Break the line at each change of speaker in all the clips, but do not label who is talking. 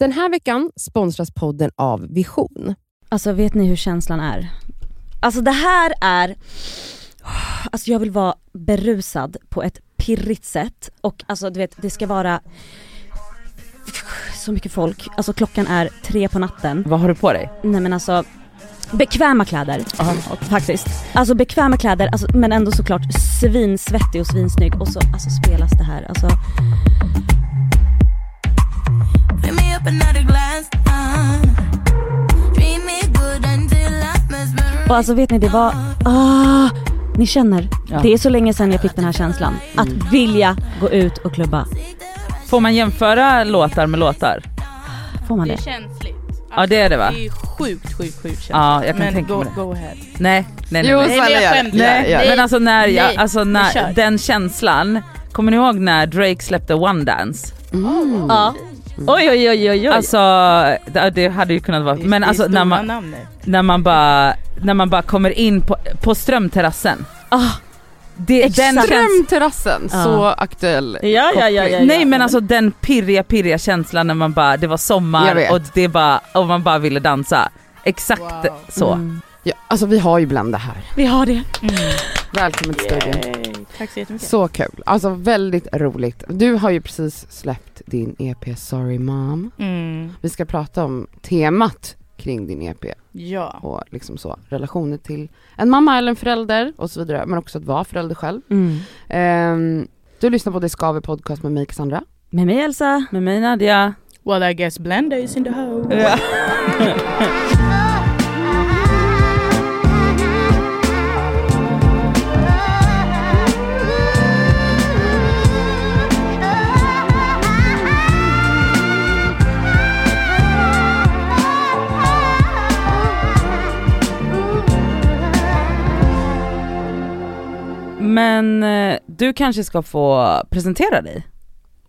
Den här veckan sponsras podden av Vision.
Alltså vet ni hur känslan är? Alltså det här är, alltså jag vill vara berusad på ett pirrigt sätt och alltså du vet det ska vara så mycket folk, alltså klockan är tre på natten.
Vad har du på dig?
Nej men alltså Bekväma kläder, faktiskt. Alltså bekväma kläder, alltså, men ändå såklart svinsvettig och svinsnygg och så alltså, spelas det här. Alltså, och alltså vet ni det var, ah, ni känner.
Ja.
Det är så länge sedan jag fick den här känslan. Att vilja gå ut och klubba.
Får man jämföra låtar med låtar?
Får man
Det
det?
är känsligt.
Ja, det är det, va?
Det är sjukt, sjukt, sjukt känsligt.
Ja, jag kan
Men
tänka
go,
mig det.
go ahead.
Nej, nej, nej.
Jo,
nej.
Nej, jag.
Nej,
Ja, ja.
men alltså när jag,
Nej,
alltså när, den känslan, kommer ni ihåg när Drake släppte One Dance?
Mm.
Ja. Oj oj oj oj oj.
Alltså, det, det hade ju kunnat vara,
Det
men
det
alltså när man, när man bara, när man bara kommer in på, på strömterrassen.
Ah,
Det, den
Drömterrassen,
Ja.
så aktuell
ja, ja, ja, ja, ja.
nej men alltså den pirriga pirriga känslan när man bara, det var sommar och det bara, och man bara ville dansa. Exakt
Wow.
så.
Mm.
Ja, alltså vi har ju Blenda här.
Vi har det.
Mm.
Välkommen till studion.
Tack så jättemycket.
Så kul, alltså väldigt roligt. Du har ju precis släppt din EP Sorry Mom.
Mm.
Vi ska prata om temat kring din EP
Ja.
och liksom så, relationer till en mamma eller en förälder och så vidare, men också att vara förälder själv.
Mm.
Ehm, du lyssnar på Det Skaver podcast med mig Cassandra.
Med mig Elsa.
Med mig Nadia.
Well I guess Blenda is in the hole.
Men eh, du kanske ska få presentera dig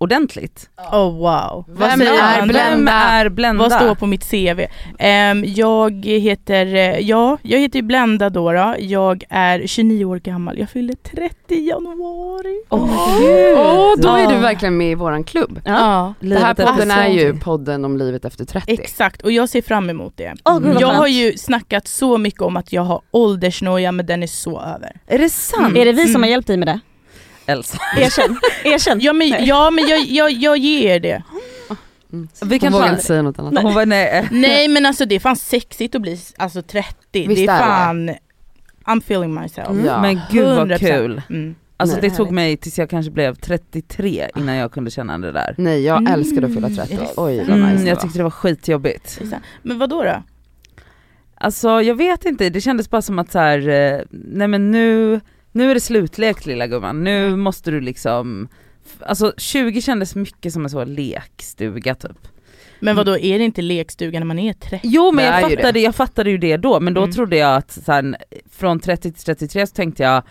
ordentligt.
Oh wow. Vad
Vem
säger
är? Blenda?
Vem är Blenda?
Vad står på mitt CV? Ehm, jag heter, eh, ja, jag heter ju Blenda då, då. Jag är 29 år gammal. Jag fyller 30 i januari.
Åh gud!
Åh, då är
Ja.
du verkligen med i våran klubb.
Ja,
Det här podden är ju
30.
podden om livet efter 30.
exakt. Och jag ser fram emot det.
Vad
Jag har ju snackat så mycket om att jag har åldersnoja men den är så över.
Är det sant?
Är det vi som
Mm.
har hjälpt dig med det?
Elsa.
Erkänn. Erkänn.
Ja men, ja, men jag, jag, jag ger det.
Mm.
Vi kan
Hon vågar
fan-
inte säga något annat.
Hon var, nej.
Nej men alltså det är fan sexigt att bli alltså 30.
Visst
det är
är det?
fan, I'm feeling myself.
Mm. Ja.
Men gud vad
100%.
kul.
Mm.
Alltså
Nej.
det tog mig tills jag kanske blev 33 innan jag kunde känna det där.
Nej jag
Mm.
älskar att fylla 30
Är det
Oj vad
Mm,
nice det
jag tyckte det var skitjobbigt.
Men vad då? då?
Alltså jag vet inte, det kändes bara som att så här, eh, nej men nu, nu är det slutlek lilla gumman, nu måste du liksom, alltså 20 kändes mycket som en så lekstuga typ.
Men vad då är det inte lekstuga när man är 30?
Jo men jag fattade, jag fattade ju det då, men då
Mm.
trodde jag att sen, från 30 till 33 så tänkte jag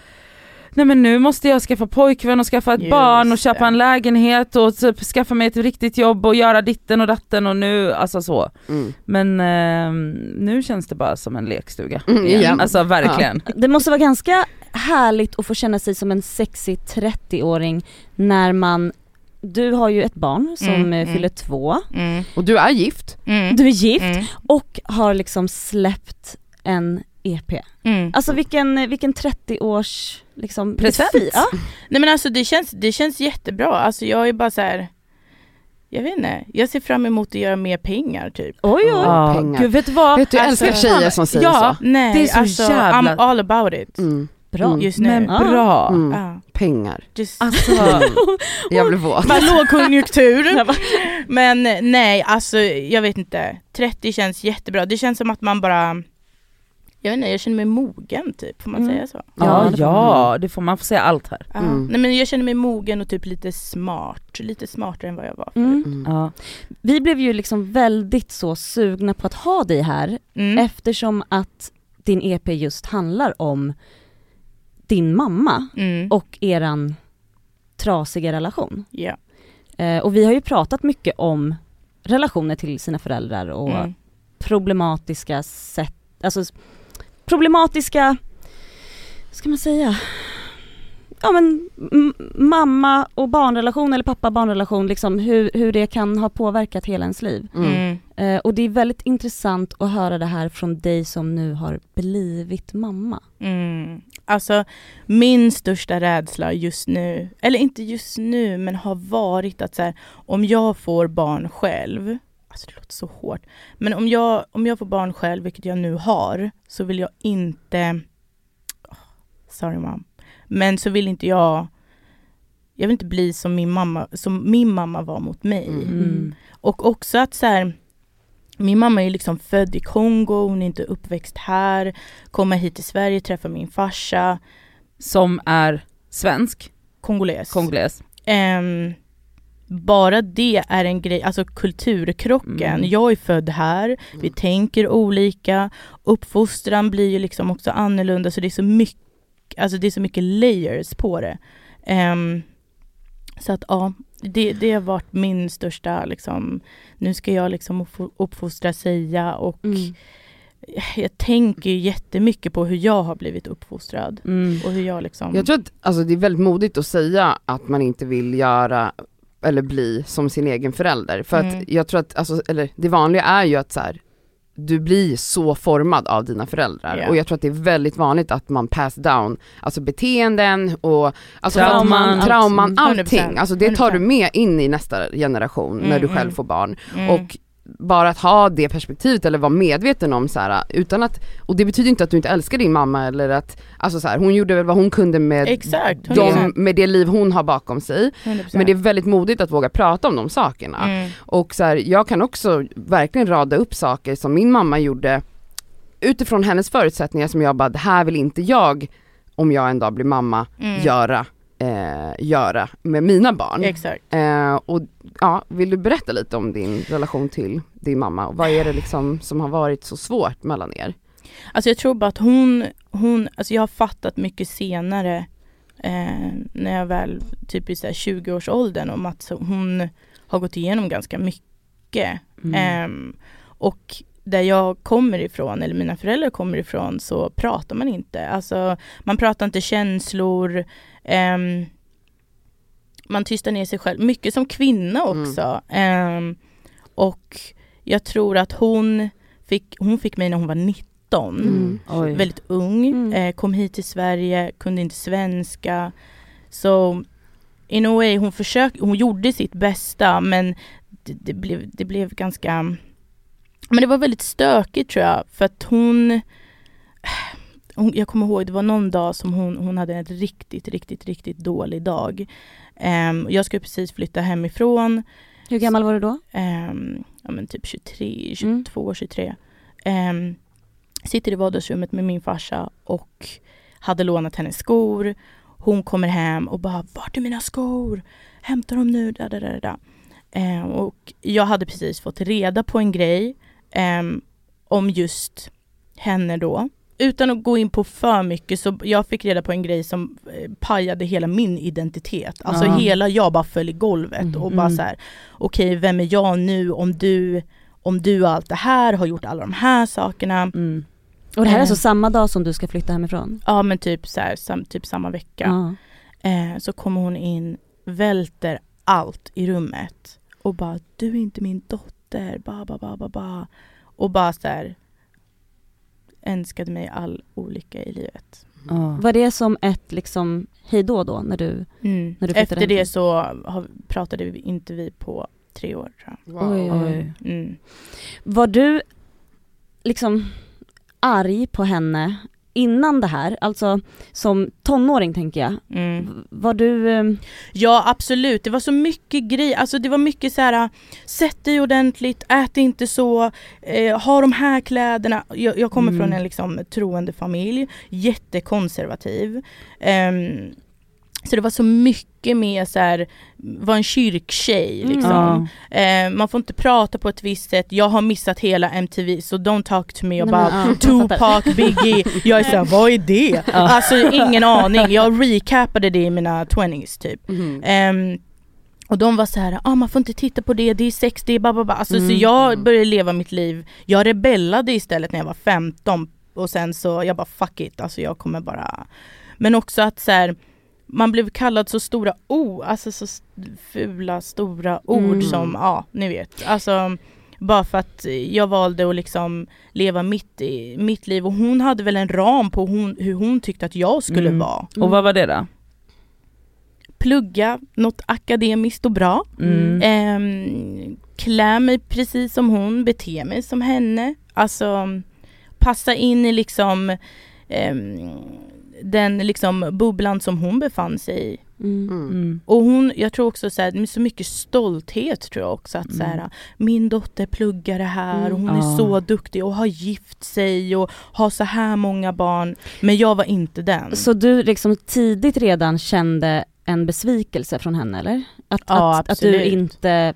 Nej men nu måste jag skaffa pojkvän och skaffa ett
Just
barn och köpa
det.
en lägenhet och typ skaffa mig ett riktigt jobb och göra ditten och datten och nu, alltså så.
Mm.
Men eh, nu känns det bara som en lekstuga.
Mm, igen.
Alltså verkligen.
Det måste vara ganska härligt att få känna sig som en sexig 30-åring när man, du har ju ett barn som
Mm, mm.
fyller två,
Mm.
Och du är gift.
Mm.
du är gift
Mm.
och har liksom släppt en EP.
Mm.
Alltså vilken, vilken 30-års liksom
Present.
Ja.
Nej men alltså det känns, det känns jättebra. Alltså jag är bara så här. Jag vet inte, jag ser fram emot att göra mer pengar typ.
Oj oj.
Ja,
pengar.
gud vet du vad?
Vet du, jag
Alltså,
älskar tjejer som säger
ja.
så.
Nej,
Det är så
alltså
jävla-
I'm all about it.
Mm.
Bra.
Mm.
Just nu.
Men bra.
Mm.
Ja,
Pengar.
just
Alltså,
Jag blir våt.
bara lågkonjunktur. Men nej, alltså jag vet inte. 30 känns jättebra. Det känns som att man bara, jag vet inte, jag känner mig mogen typ. Får man
Mm.
säga så?
ja,
Ja, det får
ja, det får man få säga allt här.
Mm.
Nej men jag känner mig mogen och typ lite smart. Lite smartare än vad jag var.
Mm.
Mm.
Ja.
Vi blev ju liksom väldigt så sugna på att ha dig här
Mm.
eftersom att din EP just handlar om din mamma
Mm.
och eran trasiga relation.
Ja.
Eh, och vi har ju pratat mycket om relationer till sina föräldrar och
Mm.
problematiska sätt, alltså problematiska, vad ska man säga? Ja men mamma och barnrelation eller pappa-barnrelation, liksom hur, hur det kan ha påverkat hela ens liv.
Mm.
Mm.
Eh, och det är väldigt intressant att höra det här från dig som nu har blivit mamma.
Mm. Alltså min största rädsla just nu, eller inte just nu men har varit att så här, om jag får barn själv, alltså det låter så hårt, men om jag, om jag får barn själv, vilket jag nu har, så vill jag inte, oh, sorry mom, men så vill inte jag, jag vill inte bli som min mamma, som min mamma var mot mig.
Mm.
Och också att så här, min mamma är liksom född i Kongo, hon är inte uppväxt här, kommer hit till Sverige, träffar min farsa,
Som är svensk,
kongoles.
kongoles.
Ehm, bara det är en grej, alltså kulturkrocken.
Mm.
Jag är född här, vi tänker olika, uppfostran blir ju liksom också annorlunda så det är så mycket, alltså det är så mycket layers på det. Ehm, så att ja, det, det har varit min största liksom, nu ska jag liksom uppfo- uppfostra Sia och
Mm.
jag tänker ju jättemycket på hur jag har blivit uppfostrad
Mm.
och hur jag liksom
Jag tror att alltså, det är väldigt modigt att säga att man inte vill göra eller bli som sin egen förälder. För
Mm.
att jag tror att, alltså, eller det vanliga är ju att så här, du blir så formad av dina föräldrar
Ja.
och jag tror att det är väldigt vanligt att man pass down, alltså beteenden och alltså
Trauman,
allt, trauman,
allt.
allting.
100%,
Alltså det tar du
100%.
med in i nästa generation när
Mm,
du själv
mm.
får barn.
Mm.
Och bara att ha det perspektivet eller vara medveten om så här, utan att, och det betyder inte att du inte älskar din mamma eller att, alltså så här, hon gjorde väl vad hon kunde med,
Exakt,
de,
100%.
med det liv hon har bakom sig.
100%.
Men det är väldigt modigt att våga prata om de sakerna.
Mm.
Och så här, jag kan också verkligen rada upp saker som min mamma gjorde utifrån hennes förutsättningar som jag bara, det här vill inte jag, om jag en dag blir mamma,
Mm.
göra, eh, göra med mina barn.
Exakt.
Eh, och ja, vill du berätta lite om din relation till din mamma och vad är det liksom som har varit så svårt mellan er?
Alltså jag tror bara att hon, hon alltså jag har fattat mycket senare eh, när jag väl typ i så här 20-årsåldern om att hon har gått igenom ganska mycket.
Mm.
Ehm, och där jag kommer ifrån, eller mina föräldrar kommer ifrån, så pratar man inte. Alltså man pratar inte känslor. Ehm, man tystar ner sig själv, mycket som kvinna
Mm.
också. Ehm, och jag tror att hon fick, hon fick mig när hon var 19
Mm.
Väldigt ung,
Mm.
eh, kom hit till Sverige, kunde inte svenska. Så in a way, hon försökte, hon gjorde sitt bästa men det, det, blev, det blev ganska men det var väldigt stökigt tror jag för att hon, hon Jag kommer ihåg, det var någon dag som hon, hon hade en riktigt, riktigt, riktigt dålig dag. Ehm, jag skulle precis flytta hemifrån
Hur gammal var du då?
Ehm, ja men typ 23,
Mm.
22, 23. Ehm, sitter i vardagsrummet med min farsa och hade lånat hennes skor. Hon kommer hem och bara Vart är mina skor? Hämta dem nu. Da, da, da, da. Ehm, och jag hade precis fått reda på en grej om just henne då. Utan att gå in på för mycket så jag fick reda på en grej som eh, pajade hela min identitet. Alltså
Ja.
hela jag bara föll i golvet och bara
Mm.
så här okej vem är jag nu om du, om du och allt det här har gjort alla de här sakerna.
Mm.
Och det här är
Eh.
alltså samma dag som du ska flytta hemifrån?
Ja men typ så här, sam, typ samma vecka.
Ja.
Eh, så kommer hon in, välter allt i rummet och bara du är inte min dotter, ba ba ba ba ba. Och bara så här önskade mig all olycka i livet.
Ja.
Var det som ett liksom hejdå då när du,
Mm.
När du flyttade
Efter det så har, pratade vi inte vi på tre år tror
Wow.
Oj, oj,
jag. Mm.
var du liksom arg på henne innan det här? Alltså som tonåring tänker jag.
Mm.
Var du, eh,
Ja absolut, det var så mycket grejer, alltså det var mycket så här sätt dig ordentligt, ät inte så, eh, ha de här kläderna. Jag, jag kommer
Mm.
från en liksom troende familj, jättekonservativ. Ehm, så det var så mycket med så här, var en kyrktjej liksom.
Ja.
Eh, man får inte prata på ett visst sätt, jag har missat hela MTV så don't talk to me about
fattar.
Tupac, Biggie, jag är såhär, vad är det? Alltså ingen aning, jag recapade det i mina 20s typ.
Mhm.
Ehm, och de var så här, ah, man får inte titta på det, det är sex, det är bababa. Alltså,
Mm.
Så jag började leva mitt liv, jag rebellade istället när jag var 15 och sen så jag bara fuck it, alltså jag kommer bara Men också att så här, man blev kallad så stora ord, alltså så fula stora ord
Mm.
som, ja ni vet. Alltså bara för att jag valde att liksom leva mitt, i, mitt liv och hon hade väl en ram på hon, hur hon tyckte att jag skulle
Mm.
vara.
Och vad var det då?
Plugga något akademiskt och bra.
Mm.
Ehm, klä mig precis som hon, bete mig som henne. Alltså passa in i liksom ehm, den liksom bubblan som hon befann sig i.
Mm.
Mm.
Mm.
Och hon, jag tror också så här, med så mycket stolthet tror jag också att så här,
Mm.
min dotter pluggar det här och hon är så duktig och har gift sig och har så här många barn. Men jag var inte den.
Så du liksom tidigt redan kände en besvikelse från henne eller? Att,
Ja,
att, att du inte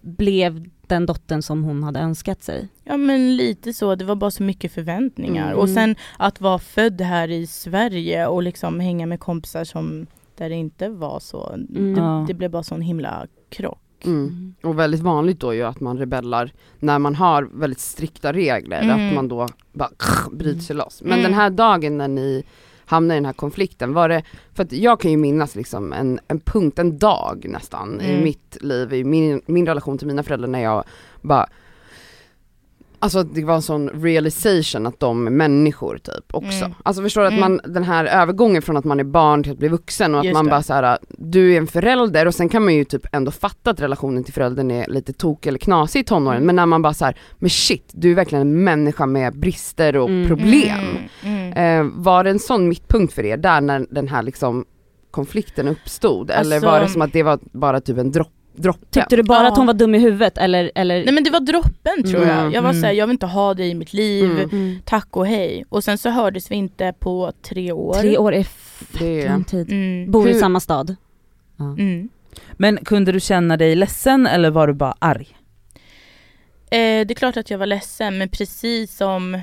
blev den dottern som hon hade önskat sig?
Ja men lite så, det var bara så mycket förväntningar.
Mm.
Och sen att vara född här i Sverige och liksom hänga med kompisar som där det inte var så.
Mm.
Det, det blev bara sån himla krock.
Mm. Och väldigt vanligt då ju att man rebellar när man har väldigt strikta regler,
Mm.
att man då bara bryter sig loss. Men
Mm.
den här dagen när ni hamnade i den här konflikten, var det, för att jag kan ju minnas liksom en, en punkt, en dag nästan i
Mm.
mitt liv, i min, min relation till mina föräldrar när jag bara Alltså det var en sån realization att de är människor typ också.
Mm.
Alltså förstår du att
Mm.
man, den här övergången från att man är barn till att bli vuxen och att
Just
man
det.
bara så här, du är en förälder och sen kan man ju typ ändå fatta att relationen till föräldern är lite tok eller knasig i tonåren
Mm.
men när man bara så här, men shit du är verkligen en människa med brister och
Mm.
problem.
Mm, mm.
Eh, var det en sån mittpunkt för er där när den här liksom konflikten uppstod eller
Alltså-
var det som att det var bara typ en dropp, droppe?
Tyckte du bara
Ja.
att hon var dum i huvudet eller? eller?
Nej men det var droppen tror
Mm.
jag. Jag var
Mm.
såhär, jag vill inte ha det i mitt liv.
Mm.
Mm.
Tack och hej. Och sen så hördes vi inte på tre år.
Tre år är fett lång tid.
Mm.
Bor i samma stad? Ja.
Mm.
Men kunde du känna dig ledsen eller var du bara arg?
Eh, det är klart att jag var ledsen men precis som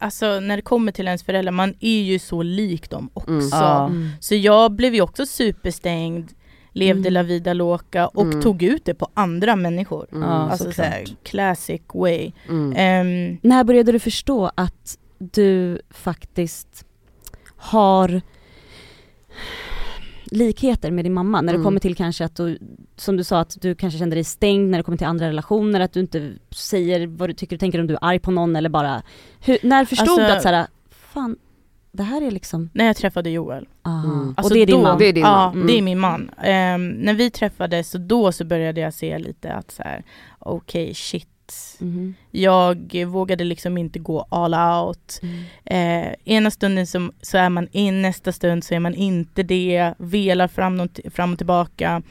Alltså när det kommer till ens föräldrar, man är ju så lik dem också.
Mm.
Mm.
Så jag blev ju också superstängd, levde
Mm.
la vida loca och
Mm.
tog ut det på andra människor.
Mm.
Alltså
såklart.
såhär, classic way.
Mm.
Ehm,
När började du förstå att du faktiskt har likheter med din mamma? När det
Mm.
kommer till kanske att du, som du sa att du kanske kände dig stängd när det kommer till andra relationer, att du inte säger vad du tycker och tänker om du är arg på någon eller bara, hur, när förstod
Alltså-
du att såhär, fan det här är liksom,
när jag träffade Joel.
aha.
Mm.
och det är din
då,
man?
Det är din
ja,
man. Mm.
det är min man. Ehm, när vi träffades, så då så började jag se lite att så här, okej shit.
Mhm.
Jag vågade liksom inte gå all out.
Mm.
Eh, ena stunden så, så är man in, nästa stund så är man inte det. Velar fram och, fram och tillbaka.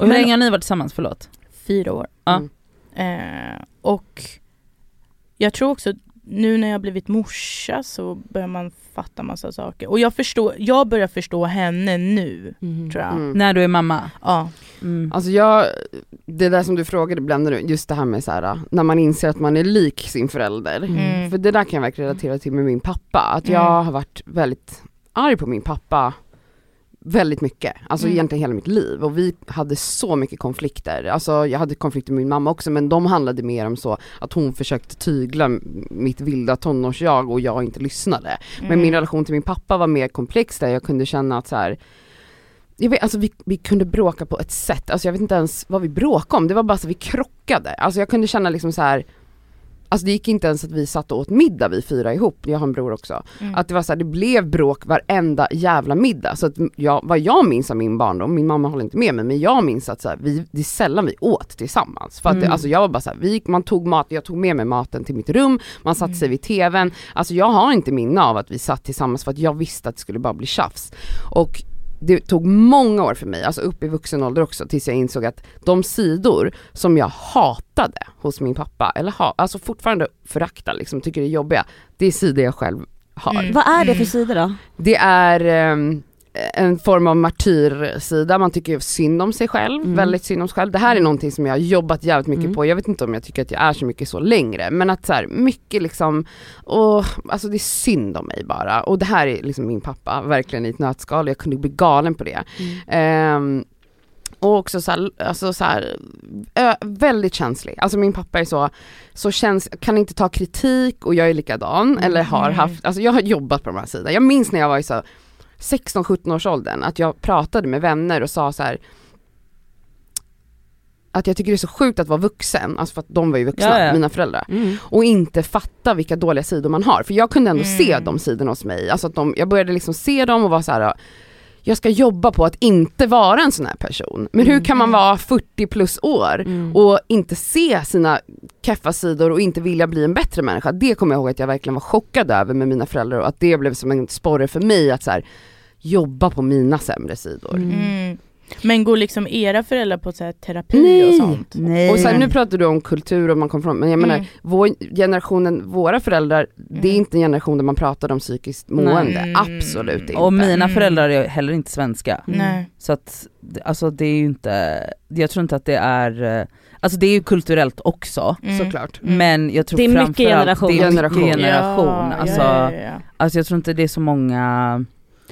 Och hur länge har ni varit tillsammans? Förlåt.
Fyra år.
Mm.
Eh, och jag tror också nu när jag blivit morsa så börjar man fatta massa saker. Och jag, förstår, jag börjar förstå henne nu,
Mhm.
tror jag.
Mm.
När du är mamma?
Ja.
Mm.
Alltså jag, det där som du frågade bländar nu, just det här med så här, när man inser att man är lik sin förälder.
Mm.
För det där kan jag verkligen relatera till med min pappa, att
Mm.
jag har varit väldigt arg på min pappa väldigt mycket, alltså
Mm.
egentligen hela mitt liv och vi hade så mycket konflikter, alltså jag hade konflikter med min mamma också men de handlade mer om så att hon försökte tygla mitt vilda tonårsjag och jag inte lyssnade. Men
Mm.
min relation till min pappa var mer komplex där jag kunde känna att så här. Jag vet, alltså vi, vi kunde bråka på ett sätt, alltså jag vet inte ens vad vi bråkade om, det var bara så att vi krockade. Alltså jag kunde känna liksom så här. Alltså det gick inte ens att vi satt och åt middag vi fyra ihop, jag har en bror också.
Mm.
Att det var så här, det blev bråk varenda jävla middag. Så att jag, vad jag minns av min barndom, min mamma håller inte med mig, men jag minns att så här, vi, det är sällan vi åt tillsammans. För att det,
Mm.
alltså jag var bara så här, vi, man tog mat, jag tog med mig maten till mitt rum, man satte
Mm.
sig vid tvn. Alltså jag har inte minne av att vi satt tillsammans för att jag visste att det skulle bara bli tjafs. Och det tog många år för mig, alltså upp i vuxen ålder också, tills jag insåg att de sidor som jag hatade hos min pappa, eller ha, alltså fortfarande föraktar, liksom, tycker det är jobbiga, det är sidor jag själv har.
Mm.
Vad är det för
Mm.
sidor då?
Det är ehm, en form av martyrsida, man tycker synd om sig själv,
Mm.
väldigt synd om sig själv. Det här är någonting som jag har jobbat jävligt mycket
Mm.
på, jag vet inte om jag tycker att jag är så mycket så längre, men att så här, mycket liksom, och, alltså det är synd om mig bara. Och det här är liksom min pappa, verkligen i ett nötskal, jag kunde bli galen på det. Ehm, och också så här, alltså så här, väldigt känslig. Alltså min pappa är så, så käns kan inte ta kritik och jag är likadan, eller har
Mm.
haft, alltså jag har jobbat på de här sidorna. Jag minns när jag var i så 16-17 års åldern, att jag pratade med vänner och sa så här att jag tycker det är så sjukt att vara vuxen, alltså för att de var ju vuxna,
Ja, ja.
mina föräldrar,
Mm.
och inte fatta vilka dåliga sidor man har. För jag kunde ändå
Mm.
se de sidorna hos mig, alltså att de, jag började liksom se dem och vara så här. jag ska jobba på att inte vara en sån här person. Men hur kan man vara 40 plus år
Mm.
och inte se sina keffa sidor och inte vilja bli en bättre människa. Det kommer jag ihåg att jag verkligen var chockad över med mina föräldrar och att det blev som en sporre för mig att så här, jobba på mina sämre sidor.
Mm.
Mm. Men går liksom era föräldrar på så här terapi
Nej.
och sånt?
Nej.
Och sen nu pratar du om kultur och man kommer från, men jag menar
Mm.
vår generationen, våra föräldrar, det är
Mm.
inte en generation där man pratar om psykiskt mående,
Nej.
absolut inte.
och mina
Mm.
föräldrar är heller inte svenska.
Nej.
Så att, alltså det är ju inte, jag tror inte att det är, eh, alltså det är ju kulturellt också.
Mm.
Såklart.
Mm.
Men jag tror
Det är mycket
framförallt,
generation.
det är
Generation.
mycket generation.
Ja,
alltså,
ja, ja, ja.
alltså jag tror inte det är så många,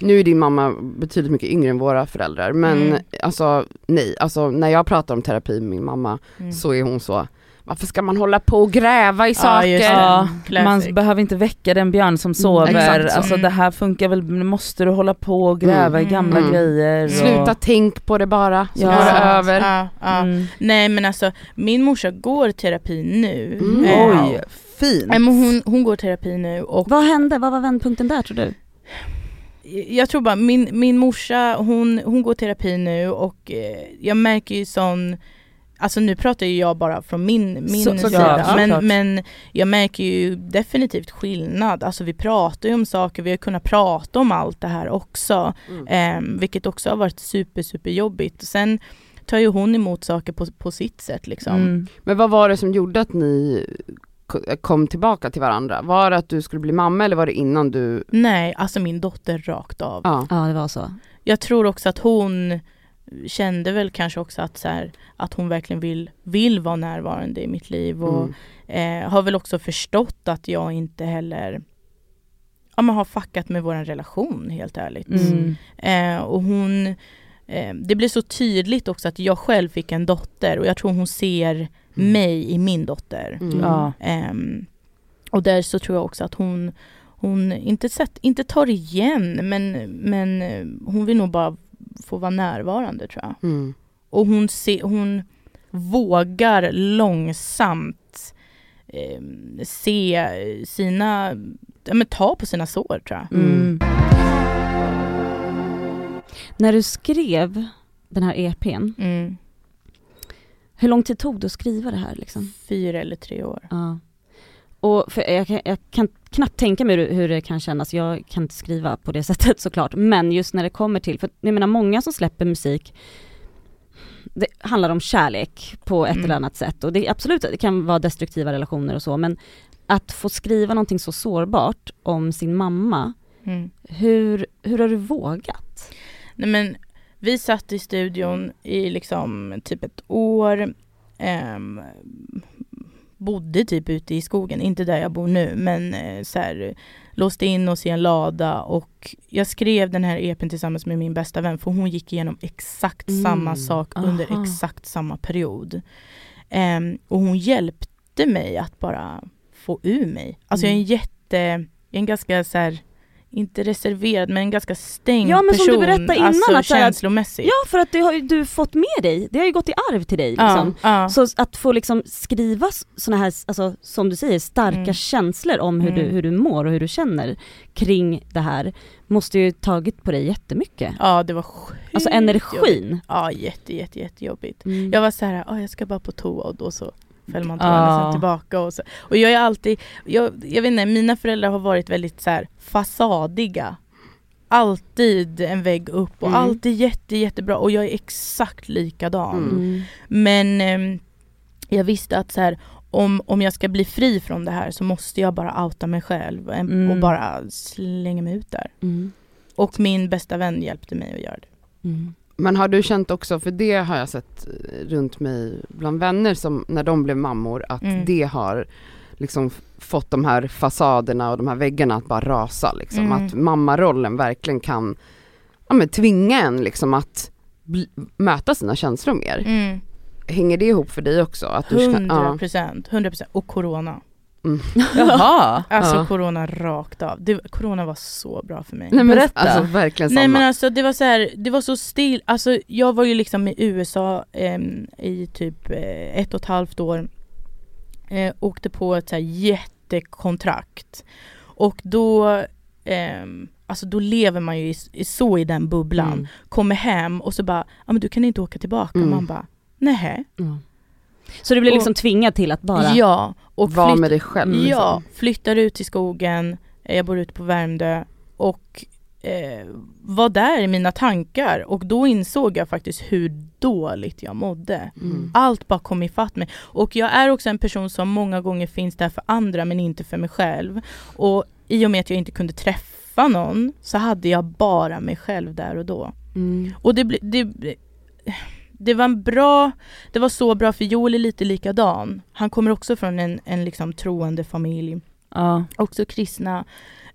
Nu är din mamma betydligt mycket yngre än våra föräldrar men
Mm.
alltså nej, alltså när jag pratar om terapi med min mamma
Mm.
så är hon så, varför ska man hålla på och gräva i
Ja,
saker?
ja, man behöver inte väcka den björn som sover,
exakt så.
alltså
Mm.
det här funkar väl, nu måste du hålla på och gräva i
Mm.
gamla
Mm.
grejer. och-
Sluta tänk på det bara, så
Ja.
går det över.
Ja, ja.
Mm.
Nej men alltså min morsa går terapi nu.
Mm.
Eh,
Oj, fint.
Nej, men hon, hon går terapi nu och
Vad hände? Vad var vändpunkten där tror du?
Jag tror bara min, min morsa hon, hon går terapi nu och eh, jag märker ju sån Alltså nu pratar ju jag bara från min, min
Så-
sida
såklart.
men, men jag märker ju definitivt skillnad. Alltså vi pratar ju om saker, vi har kunnat prata om allt det här också.
Mm.
Eh, vilket också har varit super super jobbigt. Sen tar ju hon emot saker på, på sitt sätt liksom.
Mm.
Men vad var det som gjorde att ni kom tillbaka till varandra? Var det att du skulle bli mamma eller var det innan du,
Nej, alltså min dotter rakt av.
ja.
Ja det var så.
Jag tror också att hon kände väl kanske också att, så här, att hon verkligen vill, vill vara närvarande i mitt liv och
Mm.
eh, har väl också förstått att jag inte heller ja, men har fuckat med vår relation helt ärligt.
Mm.
Eh, och hon, eh, det blir så tydligt också att jag själv fick en dotter och jag tror hon ser mig i min dotter.
Mm.
Ja.
Ehm, och där så tror jag också att hon, hon inte, sett, inte tar igen men, men eh, hon vill nog bara få vara närvarande tror jag.
Mm.
Och hon, se, hon vågar långsamt eh, se sina, ja, men ta på sina sår tror jag.
Mm.
När du skrev den här EPn,
Mm.
Hur lång tid tog det att skriva det här liksom?
Fyra eller tre år.
Ja. Och för jag, kan, jag kan knappt tänka mig hur, hur det kan kännas, jag kan inte skriva på det sättet såklart, men just när det kommer till, för jag menar många som släpper musik, det handlar om kärlek på ett
Mm.
eller annat sätt och det absolut, det kan vara destruktiva relationer och så, men att få skriva någonting så sårbart om sin mamma,
Mm.
hur, hur har du vågat?
Nej men vi satt i studion i liksom typ ett år. ehm, bodde typ ute i skogen, inte där jag bor nu men eh, så här, låste in oss i en lada och jag skrev den här EPn tillsammans med min bästa vän för hon gick igenom exakt
Mm,
samma sak under
aha.
exakt samma period. Ehm, och hon hjälpte mig att bara få ur mig. Alltså jag är en jätte, jag är en ganska så här, inte reserverad men en ganska stängd
Ja, men som
person.
du berättade innan,
alltså
att
känslomässigt.
Ja för att det har ju du fått med dig, det har ju gått i arv till dig
ja,
liksom.
ja.
Så att få liksom skriva såna här, alltså, som du säger, starka
Mm.
känslor om hur, du,
Mm.
hur du mår och hur du känner kring det här, måste ju tagit på dig jättemycket.
ja det var sjukt
Alltså
jobbigt.
energin.
Ja jätte jätte jättejobbigt.
Mm.
Jag var så här, ah, jag ska bara på toa och då så föll man
Ja.
sen tillbaka och så. Och jag är alltid, jag, jag vet inte, mina föräldrar har varit väldigt så här fasadiga. Alltid en vägg upp och
Mm.
alltid jätte jättebra och jag är exakt likadan.
Mm.
Men ehm, jag visste att så här, om, om jag ska bli fri från det här så måste jag bara outa mig själv em,
Mm.
och bara slänga mig ut där.
Mm.
Och min bästa vän hjälpte mig att göra det.
Mm.
Men har du känt också, för det har jag sett eh, runt mig bland vänner som när de blev mammor, att
Mm.
det har liksom fått de här fasaderna och de här väggarna att bara rasa liksom.
Mm.
Att mammarollen verkligen kan ja, men tvinga en liksom att bli, möta sina känslor mer.
Mm.
Hänger det ihop för dig också? Att du ska,
100
ja.
procent, 100 procent. Och corona.
Mm.
Jaha.
Alltså
Ja.
corona rakt av. Det, corona var så bra för mig.
Nej men
Berätta.
alltså verkligen samma.
Nej men alltså det var så här, det var så still, alltså jag var ju liksom i USA em, i typ eh, ett och ett halvt år. Eh, åkte på ett så här jättekontrakt. Och då, ehm, alltså då lever man ju i, i, så i den bubblan.
Mm.
Kommer hem och så bara, ja men du kan inte åka tillbaka.
Mm.
Man bara, nej.
Ja. Så du blev liksom tvingad till att bara...
Ja. Och
Var
flytt-
med dig själv. liksom.
Ja, flyttar ut till skogen, eh, jag bor ute på Värmdö och eh, var där i mina tankar och då insåg jag faktiskt hur dåligt jag mådde.
Mm.
Allt bara kom ifatt mig. Och jag är också en person som många gånger finns där för andra men inte för mig själv. Och i och med att jag inte kunde träffa någon så hade jag bara mig själv där och då.
Mm.
Och det, bli- det, det var en bra, det var så bra för Joel är lite likadan. Han kommer också från en, en liksom troende familj,
Ja.
också kristna.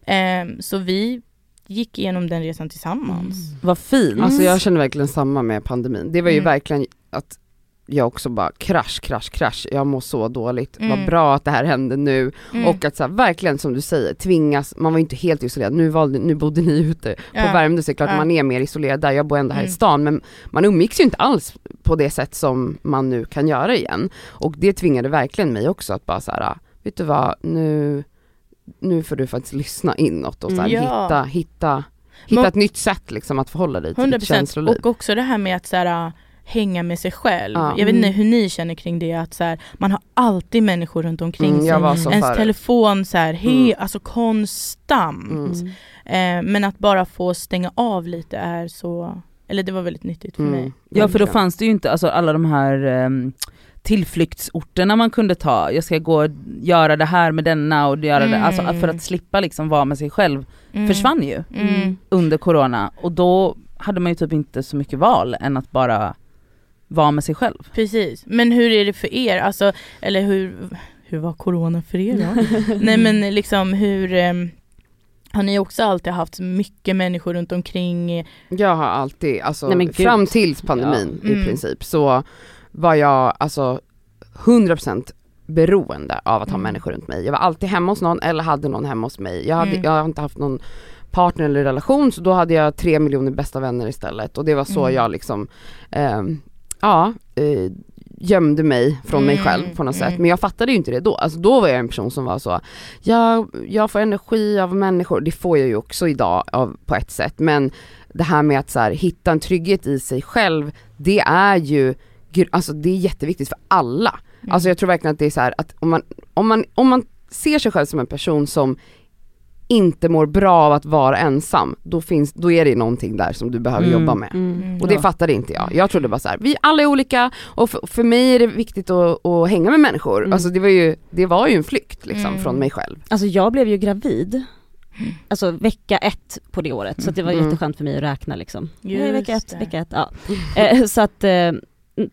Ehm, så vi gick igenom den resan tillsammans.
Vad fint.
Alltså jag känner verkligen samma med pandemin. Det var ju
Mm.
verkligen att jag också bara krasch, krasch, krasch. Jag mår så dåligt. Vad
Mm.
bra att det här hände nu.
Mm.
Och att så här, verkligen som du säger, tvingas, man var ju inte helt isolerad. Nu, valde, nu bodde ni ute på
Ja.
Värmdö så är det klart
Ja.
man är mer isolerad där. Jag bor ändå här i
Mm.
stan men man umgicks ju inte alls på det sätt som man nu kan göra igen. Och det tvingade verkligen mig också att bara så här, vet du vad, nu, nu får du faktiskt lyssna inåt och så här.
Ja.
hitta, hitta, hitta
Men-
ett nytt sätt liksom att förhålla dig till
100%
ditt känsloliv.
och också det här med att så här, hänga med sig själv.
Ja.
Jag vet inte
Mm.
hur ni känner kring det, att så här, man har alltid människor runt omkring
Mm,
sig. Ens telefon så här, he,
Mm.
alltså konstant.
Mm.
Eh, men att bara få stänga av lite är så, eller det var väldigt nyttigt för mig.
Mm,
Ja för då fanns det ju inte alltså, alla de här um, tillflyktsorterna man kunde ta, jag ska gå och göra det här med denna och göra det,
Mm.
alltså att för att slippa liksom vara med sig själv
Mm.
försvann ju
Mm.
under corona och då hade man ju typ inte så mycket val än att bara vara med sig själv.
Precis, men hur är det för er? Alltså, eller hur, hur var corona för er då? Nej men liksom hur, ehm, har ni också alltid haft mycket människor runt omkring?
Jag har alltid, alltså
Nej,
fram tills pandemin
Ja.
i
Mm.
princip så var jag alltså 100% beroende av att ha
Mm.
människor runt mig. Jag var alltid hemma hos någon eller hade någon hemma hos mig. Jag, hade,
Mm.
jag har inte haft någon partner eller relation så då hade jag tre miljoner bästa vänner istället och det var så
Mm.
jag liksom, ehm, ja, eh, gömde mig från mig
Mm,
själv på något
mm.
sätt. Men jag fattade ju inte det då. Alltså då var jag en person som var så, jag, jag får energi av människor, det får jag ju också idag av, på ett sätt. Men det här med att så här, hitta en trygghet i sig själv, det är ju, alltså det är jätteviktigt för alla.
Mm.
Alltså jag tror verkligen att det är så här att om man, om man, om man ser sig själv som en person som inte mår bra av att vara ensam, då, finns, då är det någonting där som du behöver
Mm.
jobba med.
Mm.
Och det fattade inte jag. Jag trodde bara så här, vi alla är olika och för, för mig är det viktigt att, att hänga med människor.
Mm.
Alltså det var ju, det var ju en flykt liksom
Mm.
från mig själv.
Alltså jag blev ju gravid, alltså vecka ett på det året, så att det var
Mm.
jätteskönt för mig att räkna liksom.
Just
Nej, vecka ett,
det.
vecka ett, ja. Eh, så att eh,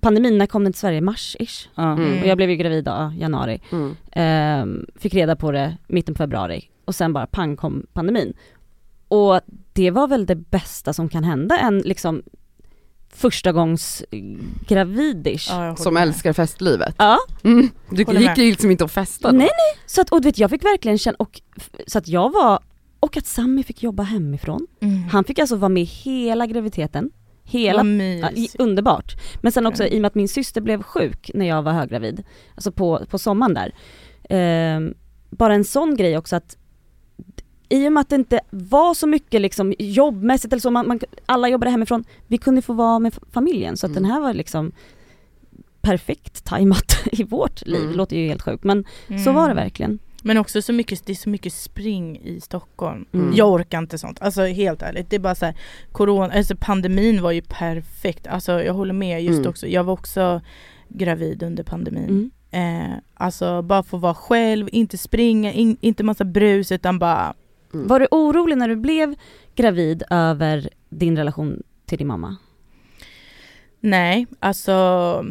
pandemin, när kom den till Sverige? Mars-ish?
Ja.
Mm.
Och jag blev ju gravid ja, januari.
Mm.
Ehm, fick reda på det mitten på februari och sen bara pang kom pandemin. Och det var väl det bästa som kan hända en liksom första gångs gravidish.
Ja,
Som
med.
älskar festlivet.
Ja,
Mm. Du
Håller
gick ju liksom inte och festade.
nej nej, så att, och du vet jag fick verkligen känna, och, så att jag var, och att Sami fick jobba hemifrån.
Mm.
Han fick alltså vara med hela graviditeten, hela Ja, underbart. Men sen också i och med att min syster blev sjuk när jag var höggravid, alltså på, på sommaren där. ehm, bara en sån grej också att i och med att det inte var så mycket liksom jobbmässigt eller så, man, man, alla jobbade hemifrån, vi kunde få vara med familjen så att
Mm.
den här var liksom perfekt tajmat i vårt liv,
Mm.
låter ju helt sjukt men så
Mm.
var det verkligen.
Men också så mycket, det är så mycket spring i Stockholm.
Mm.
Jag orkar inte sånt, alltså helt ärligt. Det är bara så här, corona, alltså pandemin var ju perfekt. Alltså jag håller med just
Mm.
också, jag var också gravid under pandemin.
Mm.
Eh, alltså bara få vara själv, inte springa, in, inte massa brus utan bara
Mm.
Var du orolig när du blev gravid över din relation till din mamma?
Nej, alltså